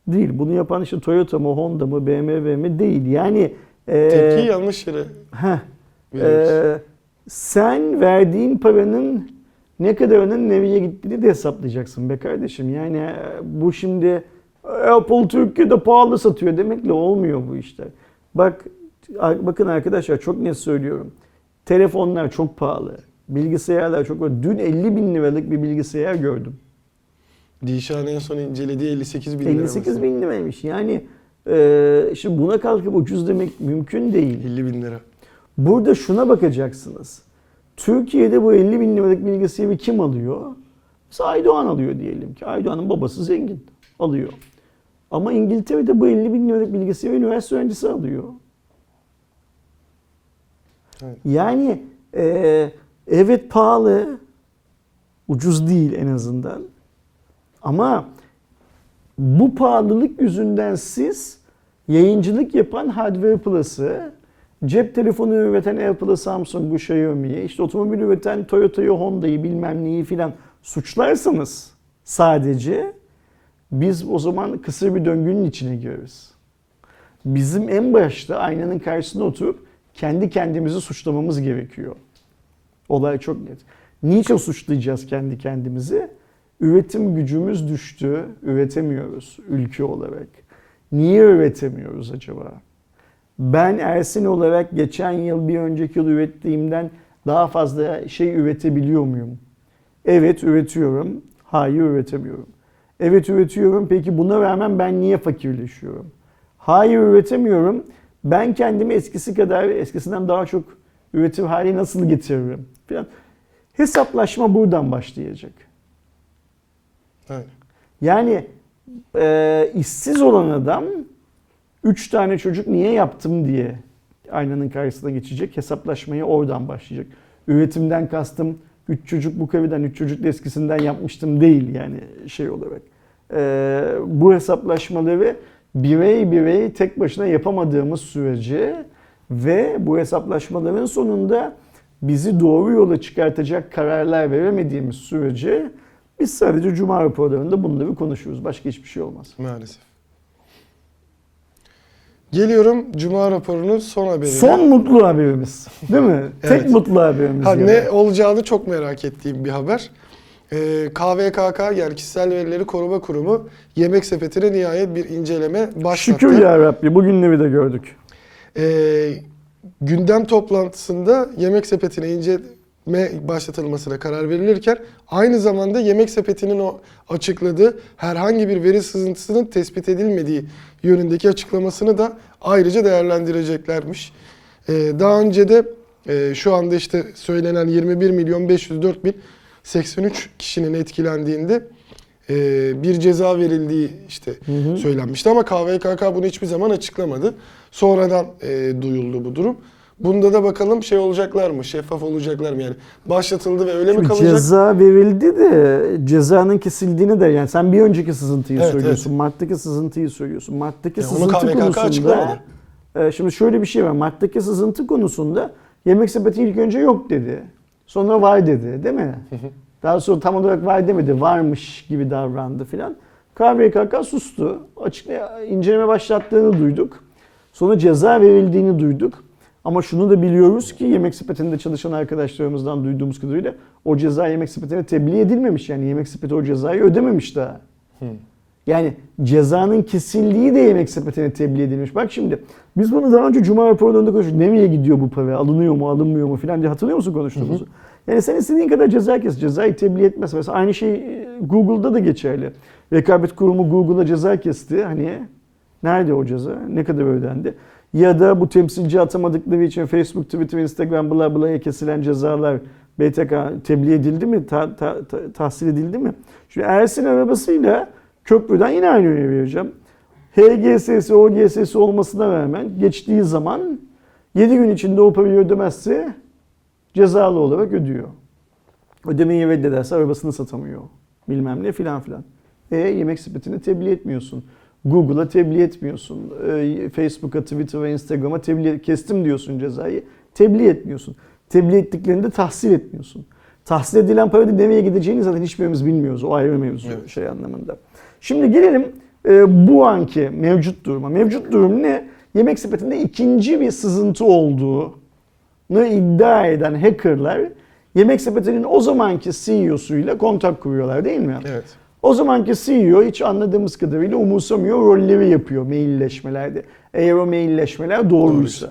Değil. Bunu yapan işte Toyota mı, Honda mı, BMW mi? Değil. Yani e, tepkiyi yanlış yere heh, e, sen verdiğin paranın ne kadarının nereye gittiğini de hesaplayacaksın be kardeşim. Yani e, bu şimdi Apple Türkiye'de pahalı satıyor demekle olmuyor bu işler. Bak bakın arkadaşlar çok net söylüyorum. Telefonlar çok pahalı. Bilgisayarlar çok pahalı. Dün 50 bin liralık bir bilgisayar gördüm. Dişan en son incelediği 58 bin lira. 58 mesela. bin liraymış. Yani e, şimdi buna kalkıp ucuz demek mümkün değil. 50 bin lira. Burada şuna bakacaksınız. Türkiye'de bu 50 bin liralık bilgisayarı kim alıyor? Mesela Aydoğan alıyor diyelim ki. Aydoğan'ın babası zengin. Alıyor. Ama İngiltere'de bu 50 bin liralık bilgisayarı üniversite öğrencisi alıyor. Yani e, evet pahalı. Ucuz değil en azından. Ama bu pahalılık yüzünden siz yayıncılık yapan Hardware Plus'ı, cep telefonu üreten Apple'ı, Samsung'u, Xiaomi'yi, işte otomobil üreten Toyota'yı, Honda'yı bilmem neyi filan suçlarsanız sadece biz o zaman kısır bir döngünün içine gireriz. Bizim en başta aynanın karşısına oturup kendi kendimizi suçlamamız gerekiyor. Olay çok net. Niçin suçlayacağız kendi kendimizi? Üretim gücümüz düştü, üretemiyoruz ülke olarak. Niye üretemiyoruz acaba? Ben Ersin olarak geçen yıl bir önceki yıl ürettiğimden daha fazla şey üretebiliyor muyum? Evet üretiyorum. Hayır üretemiyorum. Evet üretiyorum. Peki buna rağmen ben niye fakirleşiyorum? Hayır üretemiyorum. Ben kendimi eskisi kadar eskisinden daha çok üretim hali nasıl getiririm? Falan. Hesaplaşma buradan başlayacak. Evet. Yani e, işsiz olan adam 3 tane çocuk niye yaptım diye aynanın karşısına geçecek. Hesaplaşmaya oradan başlayacak. Üretimden kastım 3 çocuk bu kaviden 3 çocuk da eskisinden yapmıştım değil yani şey olarak. E, bu hesaplaşmaları birey birey tek başına yapamadığımız sürece ve bu hesaplaşmaların sonunda bizi doğru yola çıkartacak kararlar veremediğimiz sürece biz sadece Cuma raporlarında bunları konuşuyoruz. Başka hiçbir şey olmaz. Maalesef. Geliyorum Cuma raporunun son haberine. Son mutlu haberimiz. Değil mi? Evet. Tek mutlu haberimiz. Ha, yani. ne olacağını çok merak ettiğim bir haber. Ee, KVKK yani Kişisel Verileri Koruma Kurumu Yemek Sepeti'ne nihayet bir inceleme başlattı. Şükür ya Rabbi bugünleri de gördük. Ee, gündem toplantısında Yemek Sepeti'ne inceleme başlatılmasına karar verilirken aynı zamanda Yemek Sepeti'nin o açıkladığı herhangi bir veri sızıntısının tespit edilmediği yönündeki açıklamasını da ayrıca değerlendireceklermiş. Ee, daha önce de e, şu anda işte söylenen 21 milyon 504 bin 83 kişinin etkilendiğinde e, bir ceza verildiği işte söylenmişti ama KVKK bunu hiçbir zaman açıklamadı. Sonradan e, duyuldu bu durum. Bunda da bakalım şey olacaklar mı? Şeffaf olacaklar mı? Yani başlatıldı ve öyle mi Şimdi kalacak? ceza verildi de cezanın kesildiğini de yani sen bir önceki sızıntıyı Evet, söylüyorsun. Mart'taki sızıntıyı söylüyorsun. Mart'taki Ya onu sızıntı KVKK konusunda açıklamadı. e, şimdi şöyle bir şey var. Mart'taki sızıntı konusunda yemek sepeti ilk önce yok dedi. Sonra var dedi değil mi? Daha sonra tam olarak var demedi. Varmış gibi davrandı filan. KVKK sustu. Açıkla, inceleme başlattığını duyduk. Sonra ceza verildiğini duyduk. Ama şunu da biliyoruz ki yemek sepetinde çalışan arkadaşlarımızdan duyduğumuz kadarıyla o ceza yemek sepetine tebliğ edilmemiş. Yani yemek sepeti o cezayı ödememiş daha. Yani cezanın kesildiği de yemek sepetine tebliğ edilmiş. Bak şimdi biz bunu daha önce Cuma raporlarında konuştuk. Nereye gidiyor bu para? Alınıyor mu alınmıyor mu filan diye hatırlıyor musun konuştuğumuzu? Yani sen istediğin kadar ceza kes. Cezayı tebliğ etmez. Mesela aynı şey e, Google'da da geçerli. Rekabet Kurumu Google'a ceza kesti. Hani nerede o ceza? Ne kadar ödendi? Ya da bu temsilci atamadıkları için Facebook, Twitter, Instagram bla bla'ya kesilen cezalar BTK tebliğ edildi mi? Ta- ta- ta- tahsil edildi mi? Şimdi Ersin arabasıyla köprüden yine aynı örneği vereceğim. HGS'si, OGS'si olmasına rağmen geçtiği zaman 7 gün içinde o parayı ödemezse cezalı olarak ödüyor. Ödemeyi reddederse arabasını satamıyor. Bilmem ne filan filan. E yemek sepetini tebliğ etmiyorsun. Google'a tebliğ etmiyorsun. E, Facebook'a, Twitter'a, Instagram'a tebliğ kestim diyorsun cezayı. Tebliğ etmiyorsun. Tebliğ ettiklerini de tahsil etmiyorsun. Tahsil edilen para da nereye gideceğini zaten hiçbirimiz bilmiyoruz. O ayrı mevzu Evet. şey anlamında. Şimdi gelelim e, bu anki mevcut duruma. Mevcut durum ne? Yemek sepetinde ikinci bir sızıntı olduğu iddia eden hackerlar Yemek Sepeti'nin o zamanki CEO'suyla kontak kuruyorlar değil mi? Evet. O zamanki CEO hiç anladığımız kadarıyla umursamıyor, rolleri yapıyor mailleşmelerde. Eğer o mailleşmeler doğruysa.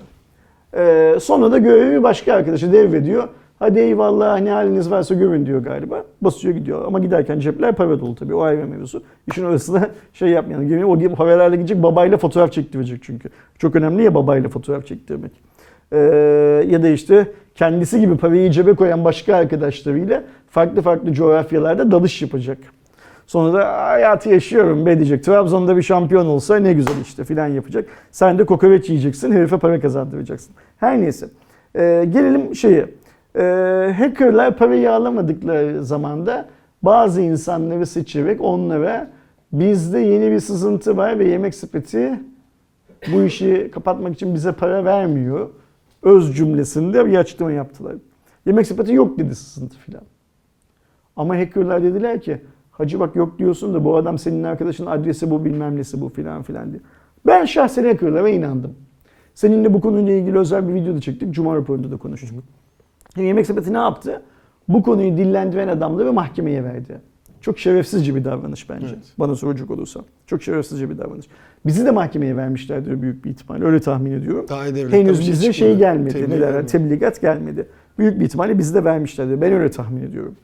Ee, sonra da görevi başka arkadaşa devrediyor. Hadi eyvallah ne haliniz varsa görün diyor galiba. Basıyor gidiyor ama giderken cepler para dolu tabii o ayrı mevzu. İşin orasında şey yapmayan. Yani o haberlerle gidecek babayla fotoğraf çektirecek çünkü. Çok önemli ya babayla fotoğraf çektirmek. Ee, ya da işte kendisi gibi parayı cebe koyan başka arkadaşlarıyla farklı farklı coğrafyalarda dalış yapacak. Sonra da hayatı yaşıyorum be diyecek. Trabzon'da bir şampiyon olsa ne güzel işte filan yapacak. Sen de kokoreç yiyeceksin, herife para kazandıracaksın. Her neyse. Ee, gelelim şeye. Ee, hackerlar parayı alamadıkları zamanda bazı insanları seçerek onlara bizde yeni bir sızıntı var ve yemek sepeti bu işi kapatmak için bize para vermiyor. Öz cümlesinde bir açıklama yaptılar. Yemek sepeti yok dedi sızıntı filan. Ama hackerlar dediler ki hacı bak yok diyorsun da bu adam senin arkadaşın adresi bu bilmem nesi bu filan filan diye. Ben şahsen hackerlara inandım. Seninle bu konuyla ilgili özel bir video da çektik. Cuma raporunda da konuştuk. Şimdi Yemek sepeti ne yaptı? Bu konuyu dillendiren adamları mahkemeye verdi. Çok şerefsizce bir davranış bence. Evet. Bana soracak olursa. Çok şerefsizce bir davranış. Bizi de mahkemeye vermişlerdir büyük bir ihtimalle. Öyle tahmin ediyorum. Devletten Henüz şey bize şey çıkmadı. gelmedi. Tebliğ ne derler? gelmedi. Tebligat gelmedi. Büyük bir ihtimalle bizi de vermişlerdir. Ben öyle tahmin ediyorum.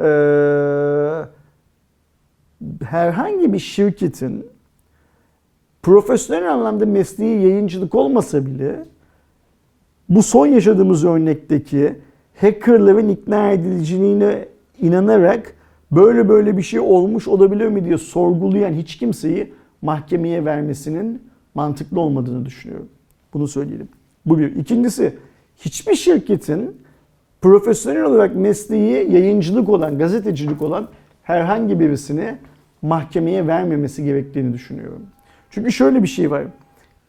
Ee, herhangi bir şirketin profesyonel anlamda mesleği yayıncılık olmasa bile bu son yaşadığımız örnekteki hackerların ikna ediliciliğine inanarak böyle böyle bir şey olmuş olabilir mi diye sorgulayan hiç kimseyi mahkemeye vermesinin mantıklı olmadığını düşünüyorum. Bunu söyleyelim. Bu bir. İkincisi hiçbir şirketin profesyonel olarak mesleği yayıncılık olan, gazetecilik olan herhangi birisini mahkemeye vermemesi gerektiğini düşünüyorum. Çünkü şöyle bir şey var.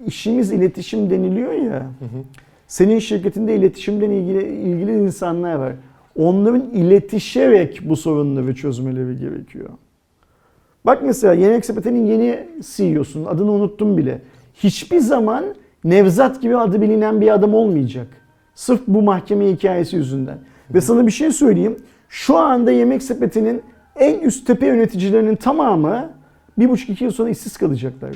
İşimiz iletişim deniliyor ya. Senin şirketinde iletişimden ilgili, ilgili insanlar var. Onların iletişerek bu sorunları çözmeleri gerekiyor. Bak mesela Yemek Sepeti'nin yeni CEO'sunun adını unuttum bile. Hiçbir zaman Nevzat gibi adı bilinen bir adam olmayacak. Sırf bu mahkeme hikayesi yüzünden. Ve sana bir şey söyleyeyim. Şu anda Yemek Sepeti'nin en üst tepe yöneticilerinin tamamı bir buçuk iki yıl sonra işsiz kalacaklar.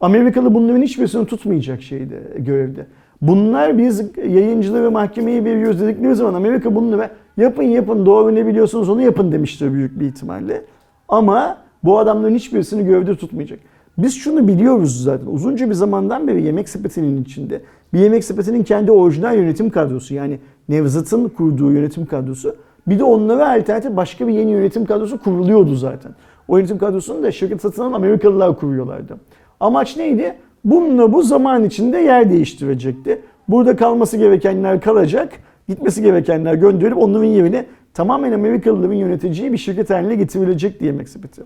Amerikalı bunların hiçbirisini tutmayacak şeyde, görevde. Bunlar biz yayıncıları mahkemeyi veriyoruz dedikleri zaman Amerika bunları yapın yapın doğru ne biliyorsunuz onu yapın demiştir büyük bir ihtimalle. Ama bu adamların hiçbirisini görevde tutmayacak. Biz şunu biliyoruz zaten. Uzunca bir zamandan beri yemek sepetinin içinde bir yemek sepetinin kendi orijinal yönetim kadrosu yani Nevzat'ın kurduğu yönetim kadrosu bir de onlara alternatif başka bir yeni yönetim kadrosu kuruluyordu zaten. O yönetim kadrosunu da şirket satın alan Amerikalılar kuruyorlardı. Amaç neydi? Bununla bu zaman içinde yer değiştirecekti. Burada kalması gerekenler kalacak, gitmesi gerekenler gönderilip onların yerine tamamen Amerikalıların yöneteceği bir şirket haline getirilecek diye sepeti.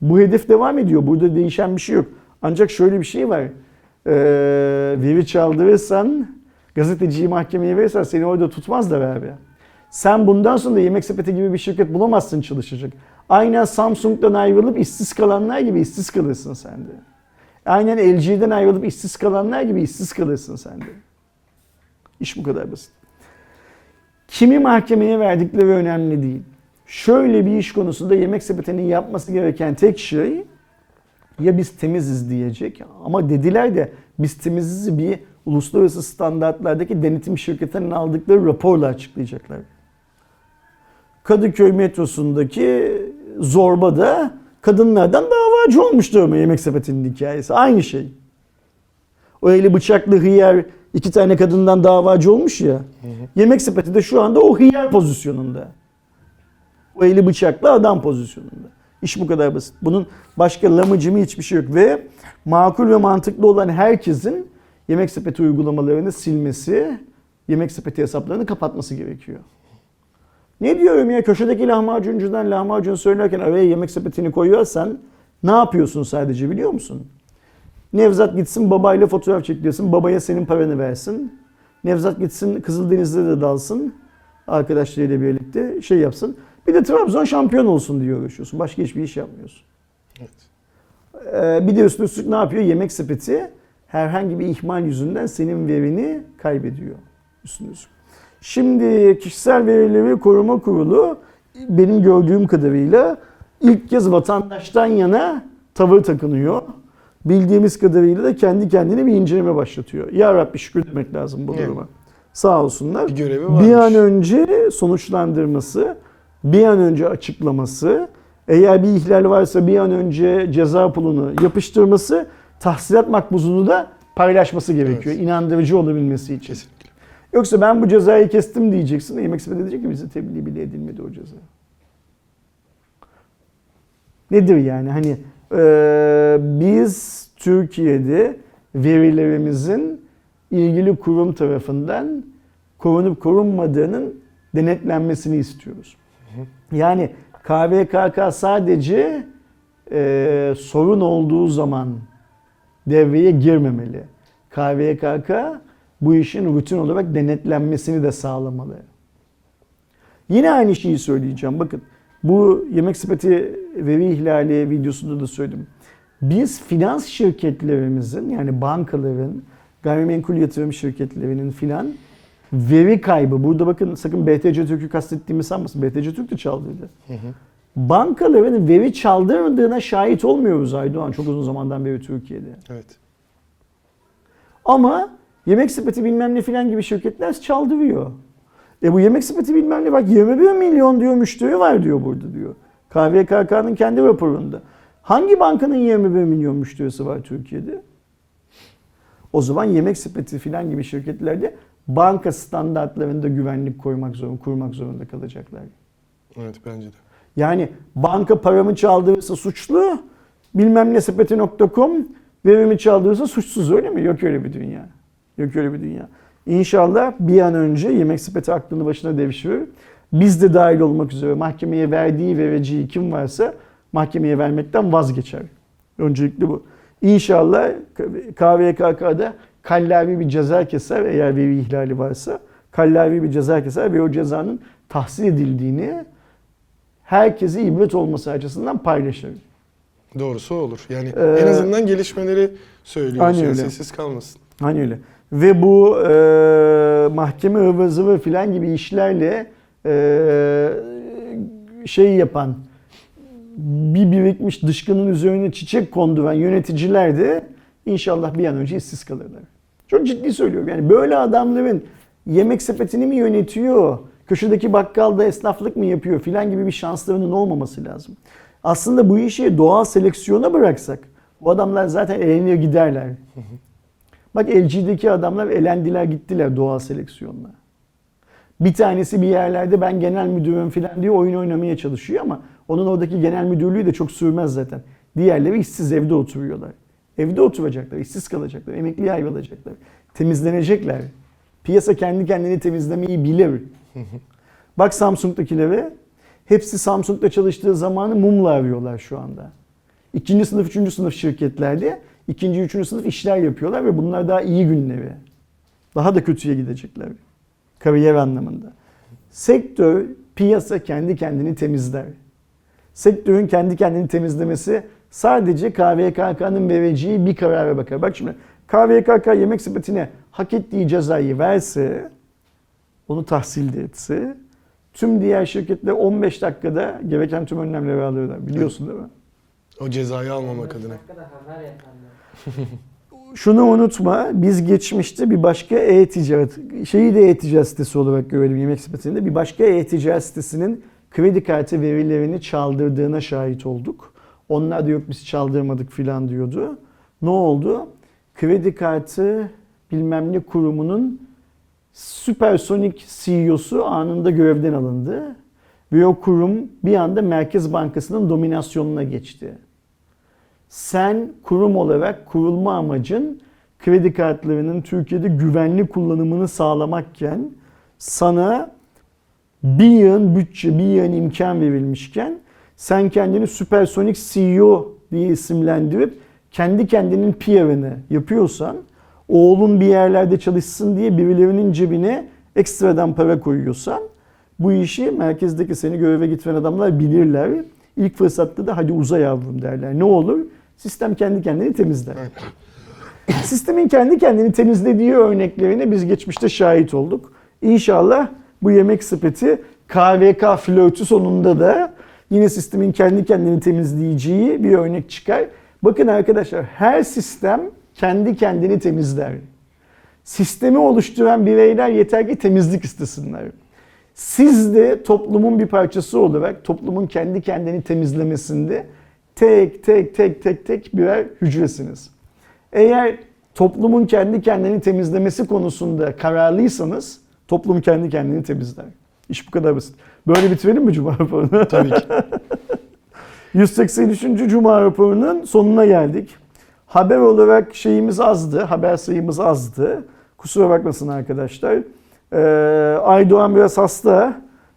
Bu hedef devam ediyor. Burada değişen bir şey yok. Ancak şöyle bir şey var. Ee, veri çaldırırsan, gazeteciyi mahkemeye verirsen seni orada tutmazlar abi. Sen bundan sonra da yemek sepeti gibi bir şirket bulamazsın çalışacak. Aynen Samsung'dan ayrılıp işsiz kalanlar gibi işsiz kalırsın sen de. Aynen LG'den ayrılıp işsiz kalanlar gibi işsiz kalırsın sen de. İş bu kadar basit. Kimi mahkemeye verdikleri önemli değil. Şöyle bir iş konusunda yemek sepetinin yapması gereken tek şey ya biz temiziz diyecek ama dediler de biz temiziz bir uluslararası standartlardaki denetim şirketlerinin aldıkları raporla açıklayacaklar. Kadıköy metrosundaki zorbada kadınlardan davacı olmuş durma yemek sepetinin hikayesi. Aynı şey. O eli bıçaklı hıyar iki tane kadından davacı olmuş ya. Yemek sepeti de şu anda o hıyar pozisyonunda. O eli bıçaklı adam pozisyonunda. İş bu kadar basit. Bunun başka lamıcımı hiçbir şey yok. Ve makul ve mantıklı olan herkesin yemek sepeti uygulamalarını silmesi, yemek sepeti hesaplarını kapatması gerekiyor. Ne diyorum ya köşedeki lahmacuncudan lahmacun söylerken araya yemek sepetini koyuyorsan ne yapıyorsun sadece biliyor musun? Nevzat gitsin babayla fotoğraf çekiliyorsun. Babaya senin paranı versin. Nevzat gitsin Kızıldeniz'de de dalsın. Arkadaşlarıyla birlikte şey yapsın. Bir de Trabzon şampiyon olsun diye uğraşıyorsun. Başka hiçbir iş yapmıyorsun. Ee, bir de üstüne üstlük ne yapıyor? Yemek sepeti herhangi bir ihmal yüzünden senin verini kaybediyor. Üstüne üstlük. Şimdi kişisel verileri koruma kurulu benim gördüğüm kadarıyla ilk kez vatandaştan yana tavır takınıyor. Bildiğimiz kadarıyla da kendi kendine bir inceleme başlatıyor. Ya Rabbi şükür demek lazım bu Evet. duruma. Sağ olsunlar. Bir görevi Bir varmış. an önce sonuçlandırması, bir an önce açıklaması, eğer bir ihlal varsa bir an önce ceza pulunu yapıştırması, tahsilat makbuzunu da paylaşması gerekiyor. Evet. İnandırıcı olabilmesi için. Kesinlikle. Yoksa ben bu cezayı kestim diyeceksin. Yemek sepeti diyecek ki bize tebliğ bile edilmedi o ceza. Nedir yani? Hani eee, biz Türkiye'de verilerimizin ilgili kurum tarafından korunup korunmadığının denetlenmesini istiyoruz. Yani KVKK sadece eee, sorun olduğu zaman devreye girmemeli. KVKK bu işin rutin olarak denetlenmesini de sağlamalı. Yine aynı şeyi söyleyeceğim. Bakın bu yemek sepeti veri ihlali videosunda da söyledim. Biz finans şirketlerimizin yani bankaların, gayrimenkul yatırım şirketlerinin filan veri kaybı. Burada bakın sakın BTC Türk'ü kastettiğimi sanmasın. BTC Türk de çaldıydı. Bankaların veri çaldırmadığına şahit olmuyoruz Aydoğan çok uzun zamandan beri Türkiye'de. Evet. Ama yemek sepeti bilmem ne filan gibi şirketler çaldırıyor. E bu yemek sepeti bilmem ne bak 21 milyon diyor müşteri var diyor burada diyor. KVKK'nın kendi raporunda. Hangi bankanın 21 milyon müşterisi var Türkiye'de? O zaman yemek sepeti filan gibi şirketlerde banka standartlarında güvenlik koymak zorunda, kurmak zorunda kalacaklar. Evet bence de. Yani banka paramı çaldırırsa suçlu, bilmem ne sepeti.com verimi çaldırırsa suçsuz öyle mi? Yok öyle bir dünya. Yok öyle bir dünya. İnşallah bir an önce yemek sepeti aklını başına devşirir. Biz de dahil olmak üzere mahkemeye verdiği vereceği kim varsa mahkemeye vermekten vazgeçer. Öncelikli bu. İnşallah KVKK'da kallavi bir ceza keser eğer veri ihlali varsa. Kallavi bir ceza keser ve o cezanın tahsil edildiğini herkese ibret olması açısından paylaşır. Doğrusu olur. Yani Ee, en azından gelişmeleri öyle. sessiz kalmasın. Hani öyle. Ve bu e, mahkeme ıvır zıvır filan gibi işlerle e, şey yapan bir birikmiş dışkının üzerine çiçek konduran yöneticiler de inşallah bir an önce işsiz kalırlar. Çok ciddi söylüyorum. Yani böyle adamların yemek sepetini mi yönetiyor, köşedeki bakkalda esnaflık mı yapıyor filan gibi bir şanslarının olmaması lazım. Aslında bu işi doğal seleksiyona bıraksak bu adamlar zaten elenir giderler. Bak LG'deki adamlar elendiler gittiler doğal seleksiyonla. Bir tanesi bir yerlerde ben genel müdürüm falan diye oyun oynamaya çalışıyor ama onun oradaki genel müdürlüğü de çok sürmez zaten. Diğerleri işsiz evde oturuyorlar. Evde oturacaklar, işsiz kalacaklar, emekliye ayrılacaklar. Temizlenecekler. Piyasa kendi kendini temizlemeyi bilir. Bak Samsung'dakilere. Hepsi Samsung'da çalıştığı zamanı mumla arıyorlar şu anda. İkinci sınıf, üçüncü sınıf şirketlerde ikinci, üçüncü sınıf işler yapıyorlar ve bunlar daha iyi günleri. Daha da kötüye gidecekler. Kariyer anlamında. Sektör, piyasa kendi kendini temizler. Sektörün kendi kendini temizlemesi sadece KVKK'nın vereceği bir karara bakar. Bak şimdi KVKK yemek sepetine hak ettiği cezayı verse, onu tahsil de etse, tüm diğer şirketler 15 dakikada gereken tüm önlemleri alıyorlar. Biliyorsun değil mi? O cezayı almamak adına. Şunu unutma, biz geçmişte bir başka e-ticaret, şeyi de e-ticaret sitesi olarak görelim yemek sepetinde. Bir başka e-ticaret sitesinin kredi kartı verilerini çaldırdığına şahit olduk. Onlar da yok biz çaldırmadık filan diyordu. Ne oldu? Kredi kartı bilmem ne kurumunun süpersonik CEO'su anında görevden alındı. Ve o kurum bir anda Merkez Bankası'nın dominasyonuna geçti. Sen kurum olarak kurulma amacın kredi kartlarının Türkiye'de güvenli kullanımını sağlamakken sana bir yığın bütçe, bir yığın imkan verilmişken sen kendini süpersonik CEO diye isimlendirip kendi kendinin PR'ını yapıyorsan oğlun bir yerlerde çalışsın diye birilerinin cebine ekstradan para koyuyorsan bu işi merkezdeki seni göreve getiren adamlar bilirler. İlk fırsatta da hadi uza yavrum derler. Ne olur? Sistem kendi kendini temizler. Sistemin kendi kendini temizlediği örneklerine biz geçmişte şahit olduk. İnşallah bu yemek sepeti KVK flörtü sonunda da yine sistemin kendi kendini temizleyeceği bir örnek çıkar. Bakın arkadaşlar her sistem kendi kendini temizler. Sistemi oluşturan bireyler yeter ki temizlik istesinler. Siz de toplumun bir parçası olarak toplumun kendi kendini temizlemesinde tek tek tek tek tek birer hücresiniz. Eğer toplumun kendi kendini temizlemesi konusunda kararlıysanız toplum kendi kendini temizler. İş bu kadar basit. Böyle bitirelim mi Cuma raporunu? Tabii ki. 183. Cuma raporunun sonuna geldik. Haber olarak şeyimiz azdı, haber sayımız azdı. Kusura bakmasın arkadaşlar. Ee, Aydoğan biraz hasta.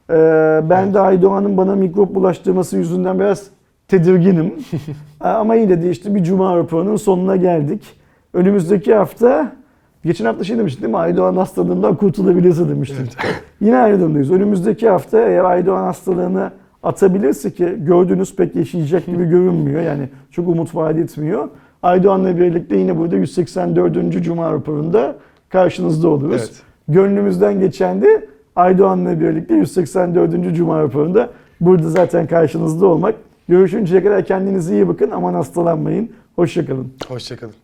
Ee, ben de Aydoğan'ın bana mikrop bulaştırması yüzünden biraz tedirginim. Ama yine de işte bir Cuma raporunun sonuna geldik. Önümüzdeki hafta, geçen hafta şey demiştik değil mi? Aydoğan hastalığından kurtulabilirse demiştik. Yine aynı durumdayız. Önümüzdeki hafta eğer Aydoğan hastalığını atabilirse ki gördüğünüz pek yaşayacak gibi görünmüyor. Yani çok umut vaat etmiyor. Aydoğan'la birlikte yine burada 184. Cuma raporunda karşınızda oluruz. Evet. Gönlümüzden geçen de Aydoğan'la birlikte 184. Cuma raporunda burada zaten karşınızda olmak. Görüşünceye kadar kendinize iyi bakın. Aman hastalanmayın. Hoşçakalın. Hoşçakalın.